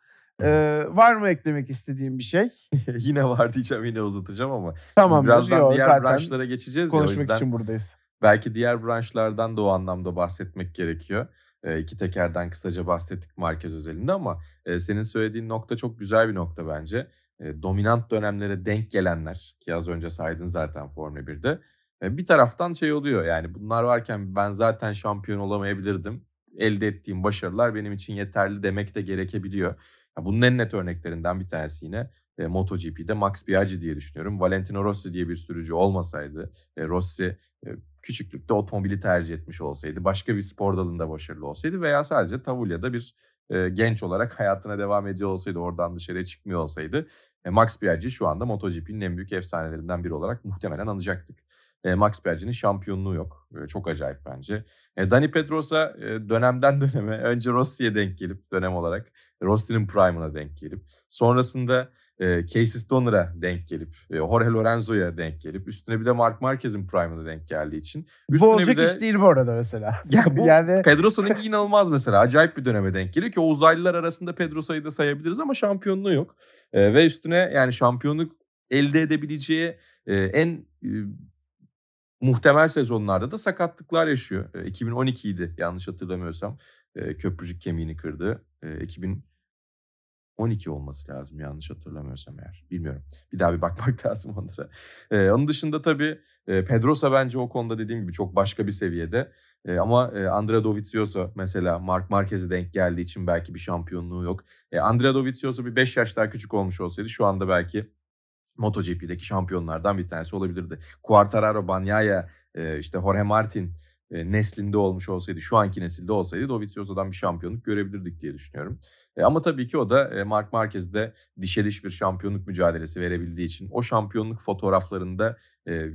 Ee, var mı eklemek istediğim bir şey? yine var diyeceğim yine uzatacağım ama. Tamam. Birazdan diğer branşlara geçeceğiz ya o konuşmak yüzden için buradayız. belki diğer branşlardan da o anlamda bahsetmek gerekiyor. E, iki tekerden kısaca bahsettik Marquez özelinde ama e, senin söylediğin nokta çok güzel bir nokta bence. E, dominant dönemlere denk gelenler ki az önce saydın zaten Formula 1'de. E, bir taraftan şey oluyor yani bunlar varken ben zaten şampiyon olamayabilirdim. Elde ettiğim başarılar benim için yeterli demek de gerekebiliyor. Ya bunun en net örneklerinden bir tanesi yine e, MotoGP'de Max Biaggi diye düşünüyorum. Valentino Rossi diye bir sürücü olmasaydı, e, Rossi e, küçüklükte otomobili tercih etmiş olsaydı, başka bir spor dalında başarılı olsaydı veya sadece Tavulya'da bir e, genç olarak hayatına devam ediyor olsaydı, oradan dışarıya çıkmıyor olsaydı, e, Max Biaggi şu anda MotoGP'nin en büyük efsanelerinden biri olarak muhtemelen anacaktık. E, Max Biaggi'nin şampiyonluğu yok. E, çok acayip bence. E, Dani Pedrosa e, dönemden döneme önce Rossi'ye denk gelip dönem olarak Rossi'nin prime'ına denk gelip sonrasında e, Casey Stoner'a denk gelip e, Jorge Lorenzo'ya denk gelip üstüne bir de Mark Marquez'in prime'ına denk geldiği için üstüne Bu olacak bir de iş değil bu arada mesela. ya bu yani Pedrosa'nınki inanılmaz mesela. Acayip bir döneme denk geliyor ki o uzaylılar arasında Pedrosa'yı da sayabiliriz ama şampiyonluğu yok. E, ve üstüne yani şampiyonluk elde edebileceği e, en e, muhtemel sezonlarda da sakatlıklar yaşıyor. E, 2012 idi yanlış hatırlamıyorsam. Köprücük kemiğini kırdı. E, 2012 olması lazım yanlış hatırlamıyorsam eğer. Bilmiyorum. Bir daha bir bakmak lazım onlara. Onun dışında tabii Pedrosa bence o konuda dediğim gibi çok başka bir seviyede. Ama e, Andrea Dovizioso mesela Mark Marquez'e denk geldiği için belki bir şampiyonluğu yok. E, Andrea Dovizioso bir 5 yaş daha küçük olmuş olsaydı şu anda belki MotoGP'deki şampiyonlardan bir tanesi olabilirdi. Quartararo, Bagnaia, e, işte Jorge Martin e, neslinde olmuş olsaydı, şu anki nesilde olsaydı Dovizioso'dan bir şampiyonluk görebilirdik diye düşünüyorum. E, ama tabii ki o da e, Mark Marquez'de dişe diş bir şampiyonluk mücadelesi verebildiği için o şampiyonluk fotoğraflarında e,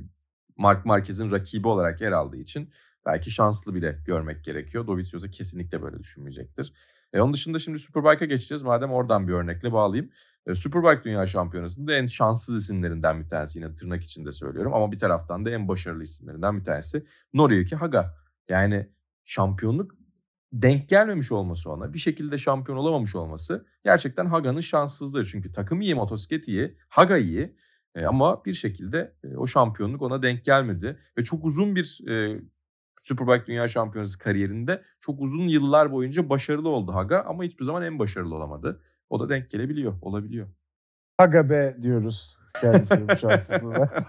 Mark Marquez'in rakibi olarak yer aldığı için belki şanslı bile görmek gerekiyor. Dovizioso kesinlikle böyle düşünmeyecektir. E, onun dışında şimdi Superbike'a geçeceğiz. Madem oradan bir örnekle bağlayayım. E, Superbike Dünya Şampiyonası'nda en şanssız isimlerinden bir tanesi yine tırnak içinde söylüyorum. Ama bir taraftan da en başarılı isimlerinden bir tanesi Noriyuki Haga. Yani şampiyonluk denk gelmemiş olması ona, bir şekilde şampiyon olamamış olması gerçekten Haga'nın şanssızlığı. Çünkü takım iyi, motosiklet iyi, Haga iyi. E, ama bir şekilde e, o şampiyonluk ona denk gelmedi. Ve çok uzun bir e, Superbike Dünya Şampiyonası kariyerinde çok uzun yıllar boyunca başarılı oldu Haga ama hiçbir zaman en başarılı olamadı. O da denk gelebiliyor, olabiliyor. Haga be diyoruz bu şanssızlığına.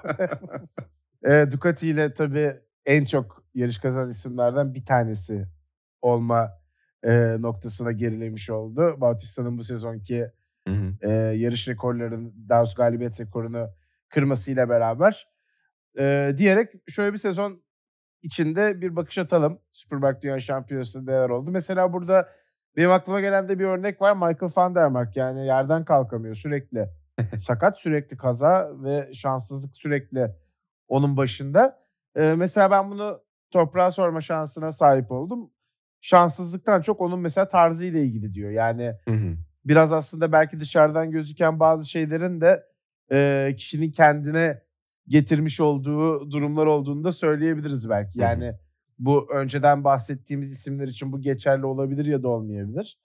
e, Ducati ile tabii en çok yarış kazanan isimlerden bir tanesi olma e, noktasına gerilemiş oldu. Bautista'nın bu sezonki Hı hı. e, yarış rekorlarının, daha doğrusu galibiyet rekorunu kırmasıyla beraber. E, diyerek şöyle bir sezon içinde bir bakış atalım. Superbike Dünya Şampiyonası'nda neler oldu. Mesela burada benim aklıma gelen de bir örnek var. Michael van der Mark yani yerden kalkamıyor sürekli. Sakat sürekli kaza ve şanssızlık sürekli onun başında. Ee, mesela ben bunu toprağa sorma şansına sahip oldum. Şanssızlıktan çok onun mesela tarzıyla ilgili diyor. Yani Hı hı. biraz aslında belki dışarıdan gözüken bazı şeylerin de e, kişinin kendine getirmiş olduğu durumlar olduğunu da söyleyebiliriz belki. Hı hı. Bu önceden bahsettiğimiz isimler için bu geçerli olabilir ya da olmayabilir.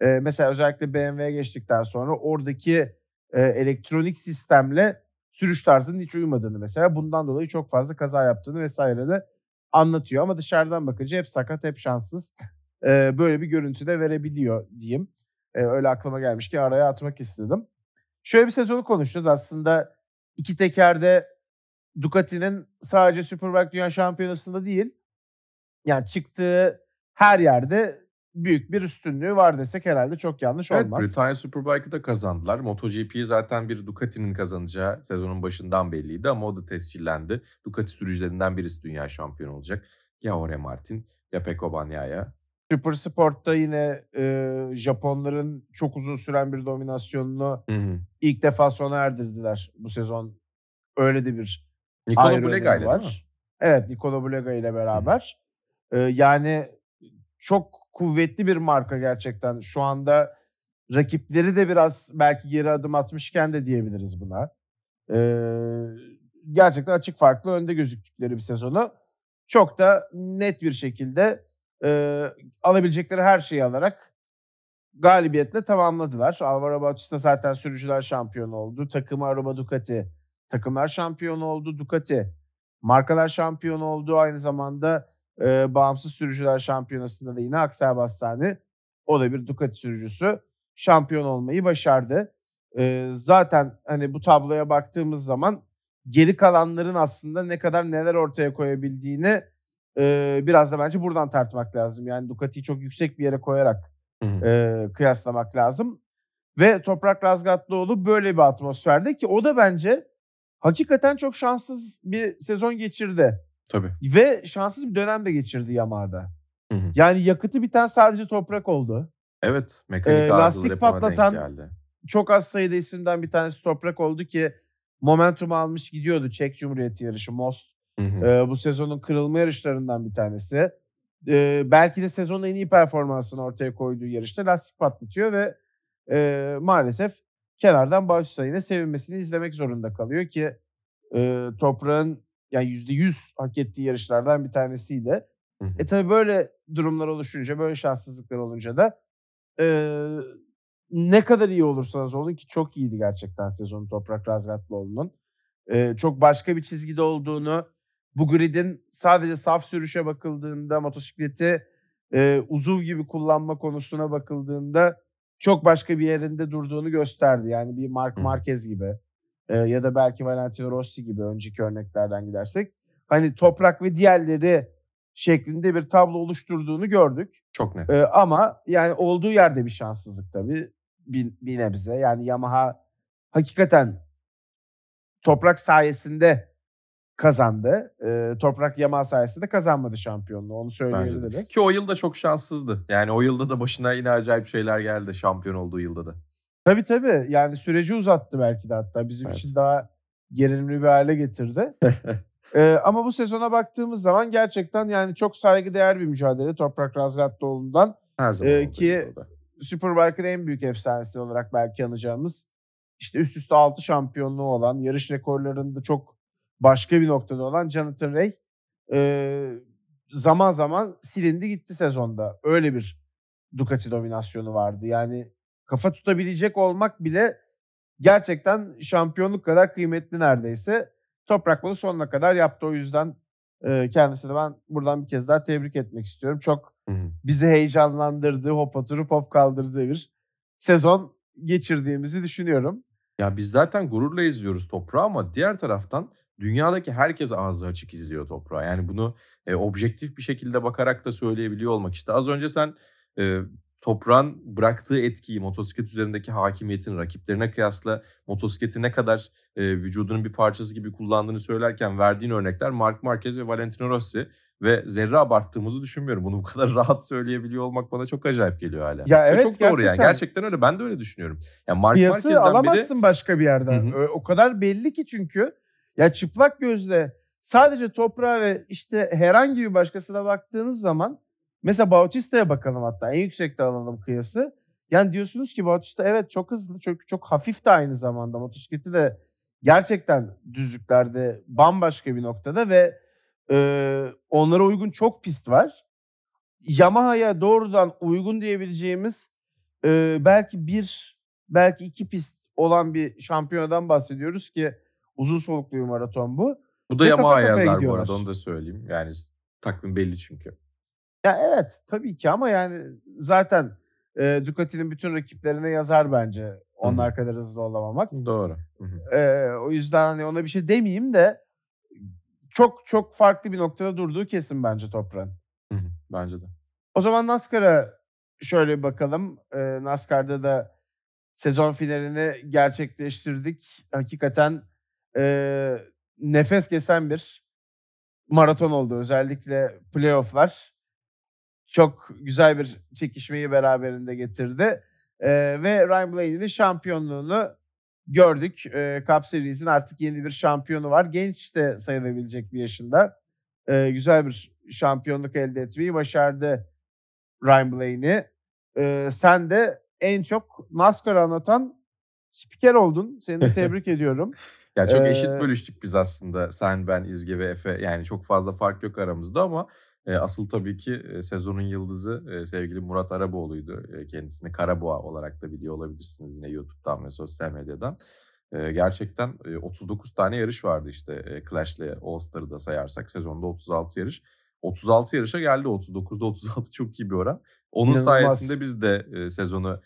E, mesela özellikle BMW'ye geçtikten sonra oradaki e, elektronik sistemle sürüş tarzının hiç uymadığını mesela bundan dolayı çok fazla kaza yaptığını vesaire de anlatıyor. Ama dışarıdan bakınca hep sakat hep şanssız e, böyle bir görüntü de verebiliyor diyeyim. E, öyle aklıma gelmiş ki araya atmak istedim. Şöyle bir sezonu konuşacağız. Aslında iki tekerde Ducati'nin sadece Superbike Dünya Şampiyonası'nda değil yani çıktığı her yerde büyük bir üstünlüğü var desek herhalde çok yanlış Evet olmaz. Britanya Superbike'ı da kazandılar. MotoGP'yi zaten bir Ducati'nin kazanacağı sezonun başından belliydi ama o da tescillendi. Ducati sürücülerinden birisi dünya şampiyonu olacak. Ya Jorge Martin ya Pecco Bagnaia. Super Sport'ta yine e, Japonların çok uzun süren bir dominasyonunu Hı hı. ilk defa sona erdirdiler bu sezon. Öyle de bir Bulega önemi ile mi? Evet Nicolo Bulega ile beraber. Yani çok kuvvetli bir marka gerçekten. Şu anda rakipleri de biraz belki geri adım atmışken de diyebiliriz buna. Ee, gerçekten açık farklı önde gözüktükleri bir sezonu. Çok da net bir şekilde e, alabilecekleri her şeyi alarak galibiyetle tamamladılar. Alvaro Bautista zaten sürücüler şampiyonu oldu. Takımı Araba Ducati takımlar şampiyonu oldu. Ducati markalar şampiyonu oldu. Aynı zamanda e, bağımsız sürücüler şampiyonasında da yine Aksel Bastani o da bir Ducati sürücüsü şampiyon olmayı başardı. E, zaten hani bu tabloya baktığımız zaman geri kalanların aslında ne kadar neler ortaya koyabildiğini e, biraz da bence buradan tartmak lazım. Yani Ducati'yi çok yüksek bir yere koyarak Hı hı. e, kıyaslamak lazım. Ve Toprak Razgatlıoğlu böyle bir atmosferde ki o da bence hakikaten çok şanssız bir sezon geçirdi. Tabii. Ve şanssız bir dönem de geçirdi Yamaha'da. Hı hı. Yani yakıtı biten sadece toprak oldu. Evet. Mekanik Ee, lastik patlatan- geldi. Çok az sayıda isimden bir tanesi toprak oldu ki momentum almış gidiyordu Çek Cumhuriyeti yarışı Most. Hı hı. Ee, bu sezonun kırılma yarışlarından bir tanesi. Ee, belki de sezonun en iyi performansını ortaya koyduğu yarışta lastik patlatıyor ve e, maalesef kenardan Bautista yine sevinmesini izlemek zorunda kalıyor ki e, toprağın yani %100 hak ettiği yarışlardan bir tanesiydi. Hı hı. E tabi böyle durumlar oluşunca, böyle şanssızlıklar olunca da e, ne kadar iyi olursanız olun ki çok iyiydi gerçekten sezonu Toprak Razgatlıoğlu'nun. E, çok başka bir çizgide olduğunu, bu gridin sadece saf sürüşe bakıldığında, motosikleti e, uzuv gibi kullanma konusuna bakıldığında çok başka bir yerinde durduğunu gösterdi. Yani bir Mark. Marquez gibi e, ya da belki Valentino Rossi gibi önceki örneklerden gidersek. Hani toprak ve diğerleri şeklinde bir tablo oluşturduğunu gördük. Çok net. Ee, ama yani olduğu yerde bir şanssızlık tabii bir, bir nebze. Yani Yamaha hakikaten toprak sayesinde kazandı. Ee, toprak Yamaha sayesinde kazanmadı şampiyonluğu. Onu söyleyebiliriz. Ki o yılda çok şanssızdı. Yani o yılda da başına yine acayip şeyler geldi şampiyon olduğu yılda da. Tabii tabii. Yani süreci uzattı belki de hatta. Bizim Evet. için daha gerilimli bir hale getirdi. Ee, ama bu sezona baktığımız zaman gerçekten yani çok saygıdeğer bir mücadele Toprak Razgatlıoğlu'ndan. Her zaman Ee, ki-. Superbike'ın en büyük efsanesi olarak belki anacağımız işte üst üste 6 şampiyonluğu olan, yarış rekorlarında çok başka bir noktada olan Jonathan Ray e, zaman zaman silindi gitti sezonda. Öyle bir Ducati dominasyonu vardı. Yani kafa tutabilecek olmak bile gerçekten şampiyonluk kadar kıymetli neredeyse. Toprak bunu sonuna kadar yaptı. O yüzden e, kendisine ben buradan bir kez daha tebrik etmek istiyorum. Çok bizi heyecanlandırdığı, hop oturup hop kaldırdığı bir sezon geçirdiğimizi düşünüyorum. Ya biz zaten gururla izliyoruz toprağı ama diğer taraftan dünyadaki herkes ağzı açık izliyor toprağı. Yani bunu e, objektif bir şekilde bakarak da söyleyebiliyor olmak işte. Az önce sen e, toprağın bıraktığı etkiyi, motosiklet üzerindeki hakimiyetin rakiplerine kıyasla motosikleti ne kadar e, vücudunun bir parçası gibi kullandığını söylerken verdiğin örnekler Mark Marquez ve Valentino Rossi ve zerre abarttığımızı düşünmüyorum. Bunu bu kadar rahat söyleyebiliyor olmak bana çok acayip geliyor hala. Ya Ve evet, çok doğru yani. gerçekten. Öyle. Ben de öyle düşünüyorum. Yani Mark Piyası Marquez'den biri alamazsın başka bir yerden. Hı hı. Ö- O kadar belli ki çünkü ya çıplak gözle sadece toprağa ve işte herhangi bir başkasına baktığınız zaman mesela Bautista'ya bakalım hatta en yüksekte alalım kıyası. Yani diyorsunuz ki Bautista evet çok hızlı çok çok hafif de aynı zamanda motosikleti de gerçekten düzlüklerde bambaşka bir noktada ve e, onlara uygun çok pist var. Yamaha'ya doğrudan uygun diyebileceğimiz e, belki bir belki iki pist olan bir şampiyonadan bahsediyoruz ki uzun soluklu bir maraton bu. Bu da Ve kafa Yamaha kafaya yazar bu arada onu da söyleyeyim. Yani takvim belli çünkü. Ya evet tabii ki ama yani zaten e, Ducati'nin bütün rakiplerine yazar bence onlar kadar hızlı olamamak. Doğru. Hı hı. E, o yüzden hani ona bir şey demeyeyim de çok çok farklı bir noktada durduğu kesin bence toprağın. Hı hı. Bence de. O zaman NASCAR'a şöyle bir bakalım. Ee, NASCAR'da da sezon finalini gerçekleştirdik. Hakikaten e, nefes kesen bir maraton oldu. Özellikle playofflar. Çok güzel bir çekişmeyi beraberinde getirdi. Ee, ve Ryan Blaney'nin şampiyonluğunu gördük. Ee, Cup Series'in artık yeni bir şampiyonu var. Genç de sayılabilecek bir yaşında. Ee, güzel bir şampiyonluk elde etmeyi başardı Ryan Blaney. Ee, sen de en çok NASCAR anlatan spiker oldun. Seni de tebrik ediyorum. Ya çok Ee, eşit bölüştük biz aslında. Sen, ben, İzge ve Efe. Yani çok fazla fark yok aramızda ama e, asıl tabii ki e, sezonun yıldızı e, sevgili Murat Araboğlu'ydu. E, kendisini Karaboğa olarak da biliyor olabilirsiniz yine YouTube'dan ve sosyal medyadan. E, gerçekten e, 39 tane yarış vardı işte e, Clash'le All Star'ı da sayarsak sezonda 36 yarış. 36 yarışa geldi 39'da 36 çok iyi bir oran. Onun İnanılmaz. sayesinde biz de e, sezonu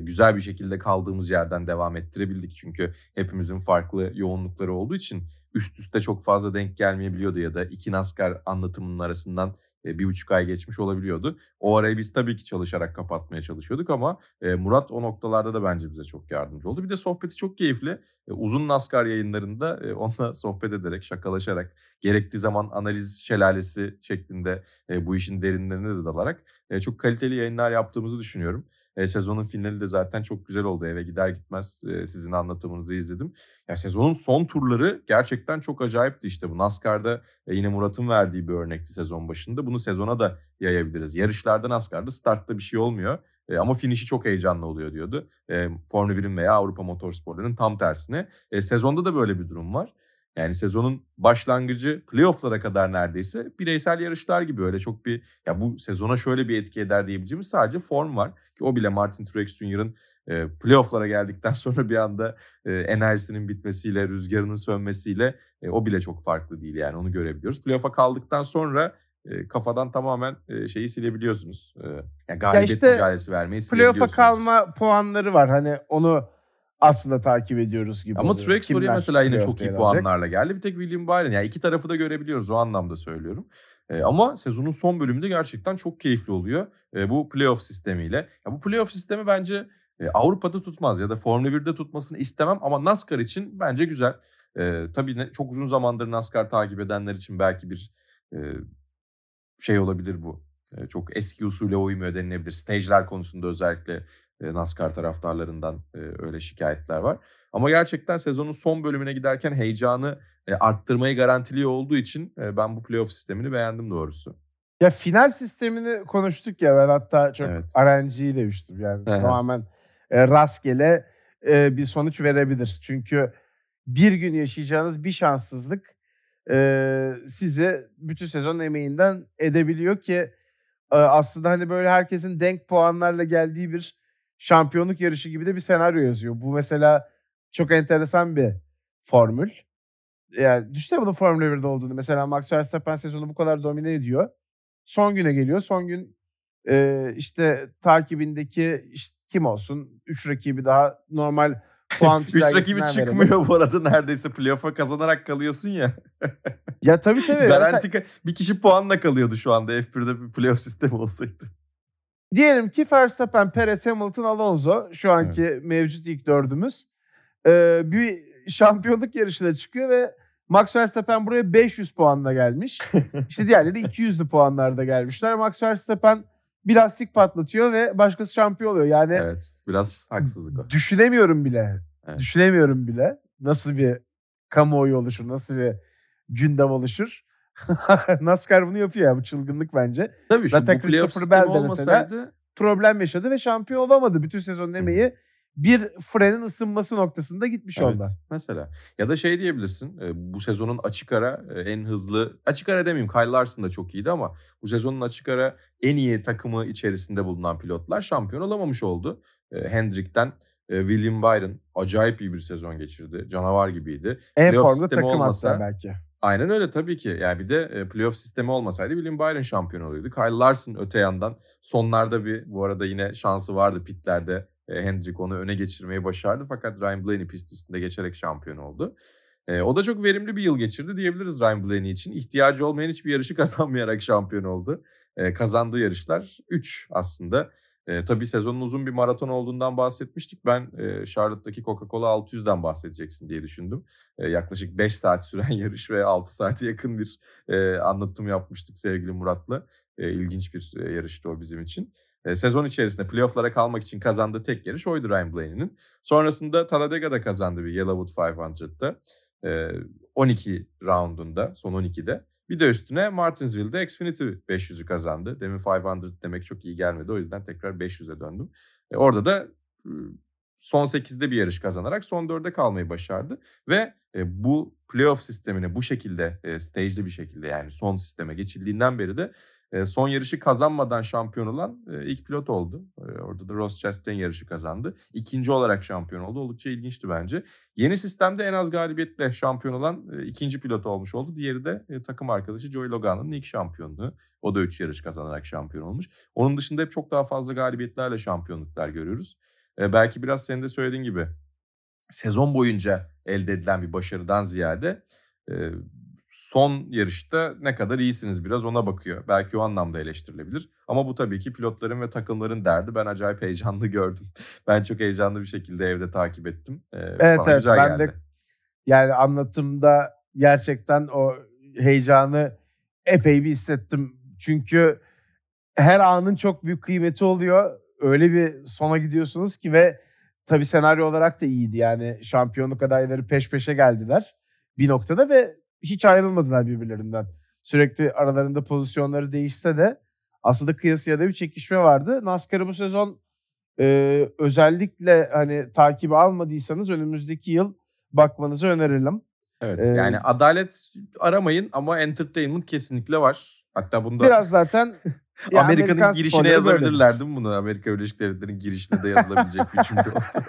güzel bir şekilde kaldığımız yerden devam ettirebildik. Çünkü hepimizin farklı yoğunlukları olduğu için üst üste çok fazla denk gelmeyebiliyordu ya da iki NASCAR anlatımının arasından bir buçuk ay geçmiş olabiliyordu. O arayı biz tabii ki çalışarak kapatmaya çalışıyorduk ama Murat o noktalarda da bence bize çok yardımcı oldu. Bir de sohbeti çok keyifli. Uzun NASCAR yayınlarında onunla sohbet ederek, şakalaşarak, gerektiği zaman analiz şelalesi şeklinde bu işin derinlerine de dalarak çok kaliteli yayınlar yaptığımızı düşünüyorum. E, sezonun finali de zaten çok güzel oldu. Eve gider gitmez e, sizin anlatımınızı izledim. Ya sezonun son turları gerçekten çok acayipti işte bu. NASCAR'da e, yine Murat'ın verdiği bir örnekti sezon başında. Bunu sezona da yayabiliriz. Yarışlarda NASCAR'da startta bir şey olmuyor. E, ama finişi çok heyecanlı oluyor diyordu. E, Formula 1'in veya Avrupa Motorsporları'nın tam tersine. E, sezonda da böyle bir durum var. Yani sezonun başlangıcı playoff'lara kadar neredeyse bireysel yarışlar gibi öyle çok bir ya bu sezona şöyle bir etki eder diyebileceğimiz sadece form var ki o bile Martin Truex Jr.'ın e, playoff'lara geldikten sonra bir anda e, enerjisinin bitmesiyle, rüzgarının sönmesiyle e, o bile çok farklı değil yani onu görebiliyoruz. Playoff'a kaldıktan sonra e, kafadan tamamen e, şeyi silebiliyorsunuz. E, yani galibiyet işte mücadelesi vermeyi Playoff'a silebiliyorsunuz. kalma puanları var. Hani onu aslında takip ediyoruz gibi Ama oluyor. Truex Kimler mesela yine çok iyi puanlarla geldi. Bir tek William Byron. Yani iki tarafı da görebiliyoruz o anlamda söylüyorum. Ee, ama sezonun son bölümünde gerçekten çok keyifli oluyor. Ee, bu playoff sistemiyle. Ya bu playoff sistemi bence e, Avrupa'da tutmaz ya da Formula 1'de tutmasını istemem ama NASCAR için bence güzel. Ee, tabii ne, çok uzun zamandır NASCAR takip edenler için belki bir e, şey olabilir bu. E, çok eski usule uymuyor denilebilir. Stage'ler konusunda özellikle e, NASCAR taraftarlarından e, öyle şikayetler var. Ama gerçekten sezonun son bölümüne giderken heyecanı e, arttırmayı garantiliyor olduğu için e, ben bu playoff sistemini beğendim doğrusu. Ya final sistemini konuştuk ya ben hatta çok Evet. RNG'yi demiştim yani tamamen e, rastgele e, bir sonuç verebilir. Çünkü bir gün yaşayacağınız bir şanssızlık e, size bütün sezon emeğinden edebiliyor ki e, aslında hani böyle herkesin denk puanlarla geldiği bir şampiyonluk yarışı gibi de bir senaryo yazıyor. Bu mesela çok enteresan bir formül. Yani düşünsene bunun Formula 1'de olduğunu. Mesela Max Verstappen sezonu bu kadar domine ediyor. Son güne geliyor. Son gün e, işte takibindeki işte kim olsun? Üç rakibi daha normal puan Üç rakibi verelim. çıkmıyor bu arada neredeyse playoff'a kazanarak kalıyorsun ya. Ya tabii tabii. Garanti Mesela bir kişi puanla kalıyordu şu anda F1'de bir playoff sistemi olsaydı. Diyelim ki Verstappen, Perez, Hamilton, Alonso şu anki mevcut ilk dördümüz. e, bir şampiyonluk yarışına çıkıyor ve Max Verstappen buraya 500 puanla gelmiş. İşte diğerleri 200'lü puanlarda gelmişler. Max Verstappen bir lastik patlatıyor ve başkası şampiyon oluyor. Yani Evet biraz haksızlık o. düşünemiyorum bile. Evet. Düşünemiyorum bile. Nasıl bir kamuoyu oluşur, nasıl bir gündem oluşur. NASCAR bunu yapıyor ya. Bu çılgınlık bence. Tabii şu Zaten bu Christopher Bell de mesela olmasaydı Problem yaşadı ve şampiyon olamadı. Bütün sezonun emeği bir frenin ısınması noktasında gitmiş Evet, oldu. mesela. Ya da şey diyebilirsin. e, Bu sezonun açık ara e, en hızlı açık ara demeyeyim. Kyle Larson da çok iyiydi ama bu sezonun açık ara en iyi takımı içerisinde bulunan pilotlar şampiyon olamamış oldu. E, Hendrick'ten William Byron acayip iyi bir sezon geçirdi. Canavar gibiydi. En formda takım olmasa- hatta belki. Aynen öyle tabii ki. Yani bir de playoff sistemi olmasaydı William Byron şampiyon oluyordu. Kyle Larson öte yandan sonlarda bir bu arada yine şansı vardı pitlerde. Hendrick onu öne geçirmeyi başardı fakat Ryan Blaney pist üstünde geçerek şampiyon oldu. E, o da çok verimli bir yıl geçirdi diyebiliriz Ryan Blaney için. İhtiyacı olmayan hiçbir yarışı kazanmayarak şampiyon oldu. E, kazandığı yarışlar 3 aslında. E, tabii sezonun uzun bir maraton olduğundan bahsetmiştik. Ben e, Charlotte'daki Coca-Cola 600'den bahsedeceksin diye düşündüm. E, yaklaşık 5 saat süren yarış ve 6 saate yakın bir e, anlatım yapmıştık sevgili Murat'la. E, ilginç bir e, yarıştı o bizim için. E, sezon içerisinde playoff'lara kalmak için kazandığı tek yarış oydu Ryan Blaney'nin. Sonrasında Tallahagga'da kazandı bir Yellowwood 500'da. E, 12 roundunda, son 12'de. Bir de üstüne Martinsville'de Xfinity 500'ü kazandı. Demin 500 demek çok iyi gelmedi. O yüzden tekrar 500'e döndüm. E, orada da son 8'de bir yarış kazanarak son 4'e kalmayı başardı. Ve e, bu playoff sistemine bu şekilde e, stage'li bir şekilde yani son sisteme geçildiğinden beri de son yarışı kazanmadan şampiyon olan ilk pilot oldu. orada da Ross Chastain yarışı kazandı. İkinci olarak şampiyon oldu. Oldukça ilginçti bence. Yeni sistemde en az galibiyetle şampiyon olan ikinci pilot olmuş oldu. Diğeri de takım arkadaşı Joey Logan'ın ilk şampiyonluğu. O da 3 yarış kazanarak şampiyon olmuş. Onun dışında hep çok daha fazla galibiyetlerle şampiyonluklar görüyoruz. Belki biraz senin de söylediğin gibi sezon boyunca elde edilen bir başarıdan ziyade son yarışta ne kadar iyisiniz biraz ona bakıyor. Belki o anlamda eleştirilebilir. Ama bu tabii ki pilotların ve takımların derdi. Ben acayip heyecanlı gördüm. Ben çok heyecanlı bir şekilde evde takip ettim. Ee, evet evet ben geldi. de yani anlatımda gerçekten o heyecanı epey bir hissettim. Çünkü her anın çok büyük kıymeti oluyor. Öyle bir sona gidiyorsunuz ki ve tabii senaryo olarak da iyiydi. Yani şampiyonluk adayları peş peşe geldiler bir noktada ve hiç ayrılmadılar birbirlerinden. Sürekli aralarında pozisyonları değişse de aslında kıyasıya bir çekişme vardı. NASCAR'ı bu sezon e, özellikle hani takibi almadıysanız önümüzdeki yıl bakmanızı öneririm. Evet ee, yani adalet aramayın ama entertainment kesinlikle var. Hatta bunda biraz zaten Amerika'nın Amerikan girişine yazabilirler değil mi bunu? Amerika Birleşik Devletleri'nin girişine de yazılabilecek bir cümle oldu.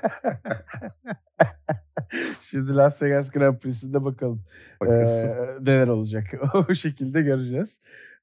Şimdi Las Vegas Grand Prix'sinde bakalım ee, neler olacak. o şekilde göreceğiz.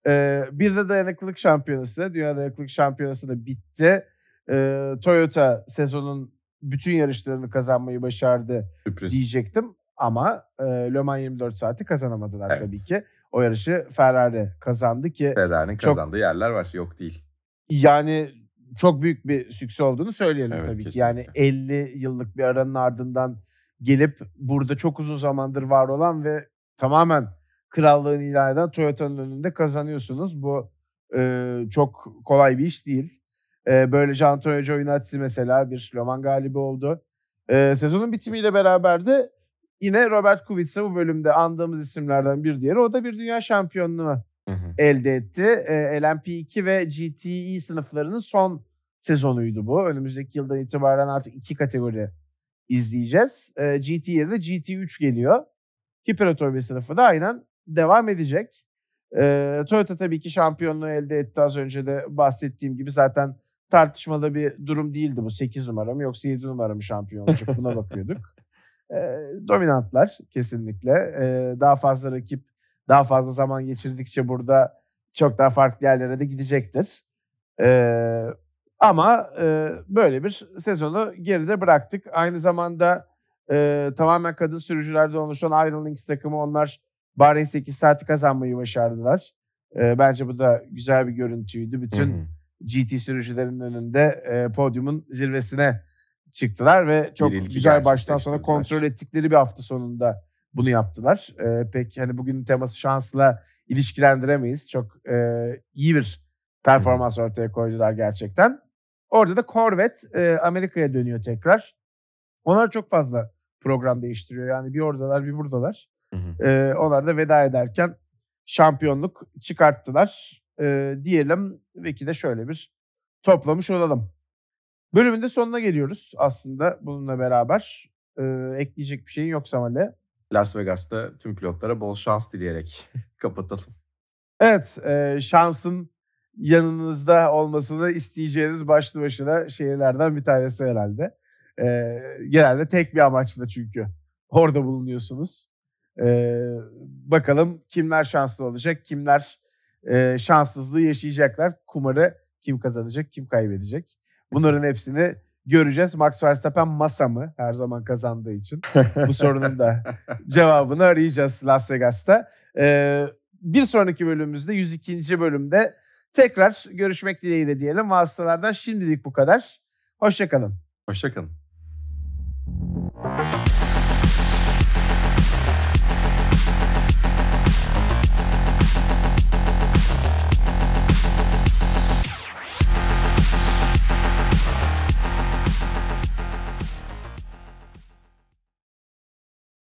Ee, bir de dayanıklılık şampiyonası da, Dünya Dayanıklılık Şampiyonası da bitti. Ee, Toyota sezonun bütün yarışlarını kazanmayı başardı Sürpriz. diyecektim. Ama e, Le Mans 24 saati kazanamadılar evet. tabii ki. O yarışı Ferrari kazandı ki. Ferrari'nin kazandığı yerler var yok değil. Yani çok büyük bir sükse olduğunu söyleyelim evet, tabii kesinlikle. ki. Yani 50 yıllık bir aranın ardından gelip burada çok uzun zamandır var olan ve tamamen krallığını ilan eden Toyota'nın önünde kazanıyorsunuz. Bu e, çok kolay bir iş değil. E, böylece Antonio Giovinazzi mesela bir Le Mans galibi oldu. E, sezonun bitimiyle beraber de yine Robert Kubica bu bölümde andığımız isimlerden bir diğeri. O da bir dünya şampiyonluğu hı hı. elde etti. E, LMP2 ve GTE sınıflarının son sezonuydu bu. Önümüzdeki yıldan itibaren artık iki kategori izleyeceğiz. E, GT yerine GT3 geliyor. Hiperotobi sınıfı da aynen devam edecek. E, Toyota tabii ki şampiyonluğu elde etti az önce de bahsettiğim gibi zaten tartışmalı bir durum değildi bu 8 numara mı yoksa 7 numara mı şampiyon olacak buna bakıyorduk. E, dominantlar kesinlikle. E, daha fazla rakip daha fazla zaman geçirdikçe burada çok daha farklı yerlere de gidecektir. E, ama e, böyle bir sezonu geride bıraktık. Aynı zamanda e, tamamen kadın sürücülerde oluşan Iron Links takımı onlar Bahreyn 8 saati kazanmayı başardılar. E, bence bu da güzel bir görüntüydü. Bütün hı hı. GT sürücülerinin önünde e, podyumun zirvesine çıktılar ve çok güzel baştan sona kontrol ettikleri bir hafta sonunda bunu yaptılar. E, pek hani bugünün teması şansla ilişkilendiremeyiz. Çok e, iyi bir performans ortaya koydular gerçekten. Orada da Corvette e, Amerika'ya dönüyor tekrar. Onlar çok fazla program değiştiriyor. Yani bir oradalar bir buradalar. Hı hı. E, onlar da veda ederken şampiyonluk çıkarttılar. E, diyelim ve ki de şöyle bir toplamış olalım. Bölümün de sonuna geliyoruz aslında bununla beraber. E, ekleyecek bir şeyin yoksa Male. Las Vegas'ta tüm pilotlara bol şans dileyerek kapatalım. Evet, e, şansın yanınızda olmasını isteyeceğiniz başlı başına şehirlerden bir tanesi herhalde. E, genelde tek bir amaçla çünkü orada bulunuyorsunuz. E, bakalım kimler şanslı olacak, kimler e, şanssızlığı yaşayacaklar. Kumarı kim kazanacak, kim kaybedecek. Bunların hepsini göreceğiz. Max Verstappen masa mı her zaman kazandığı için? Bu sorunun da cevabını arayacağız Las Vegas'ta. Ee, bir sonraki bölümümüzde 102. bölümde tekrar görüşmek dileğiyle diyelim. Vasıtalardan şimdilik bu kadar. Hoşçakalın. Hoşçakalın.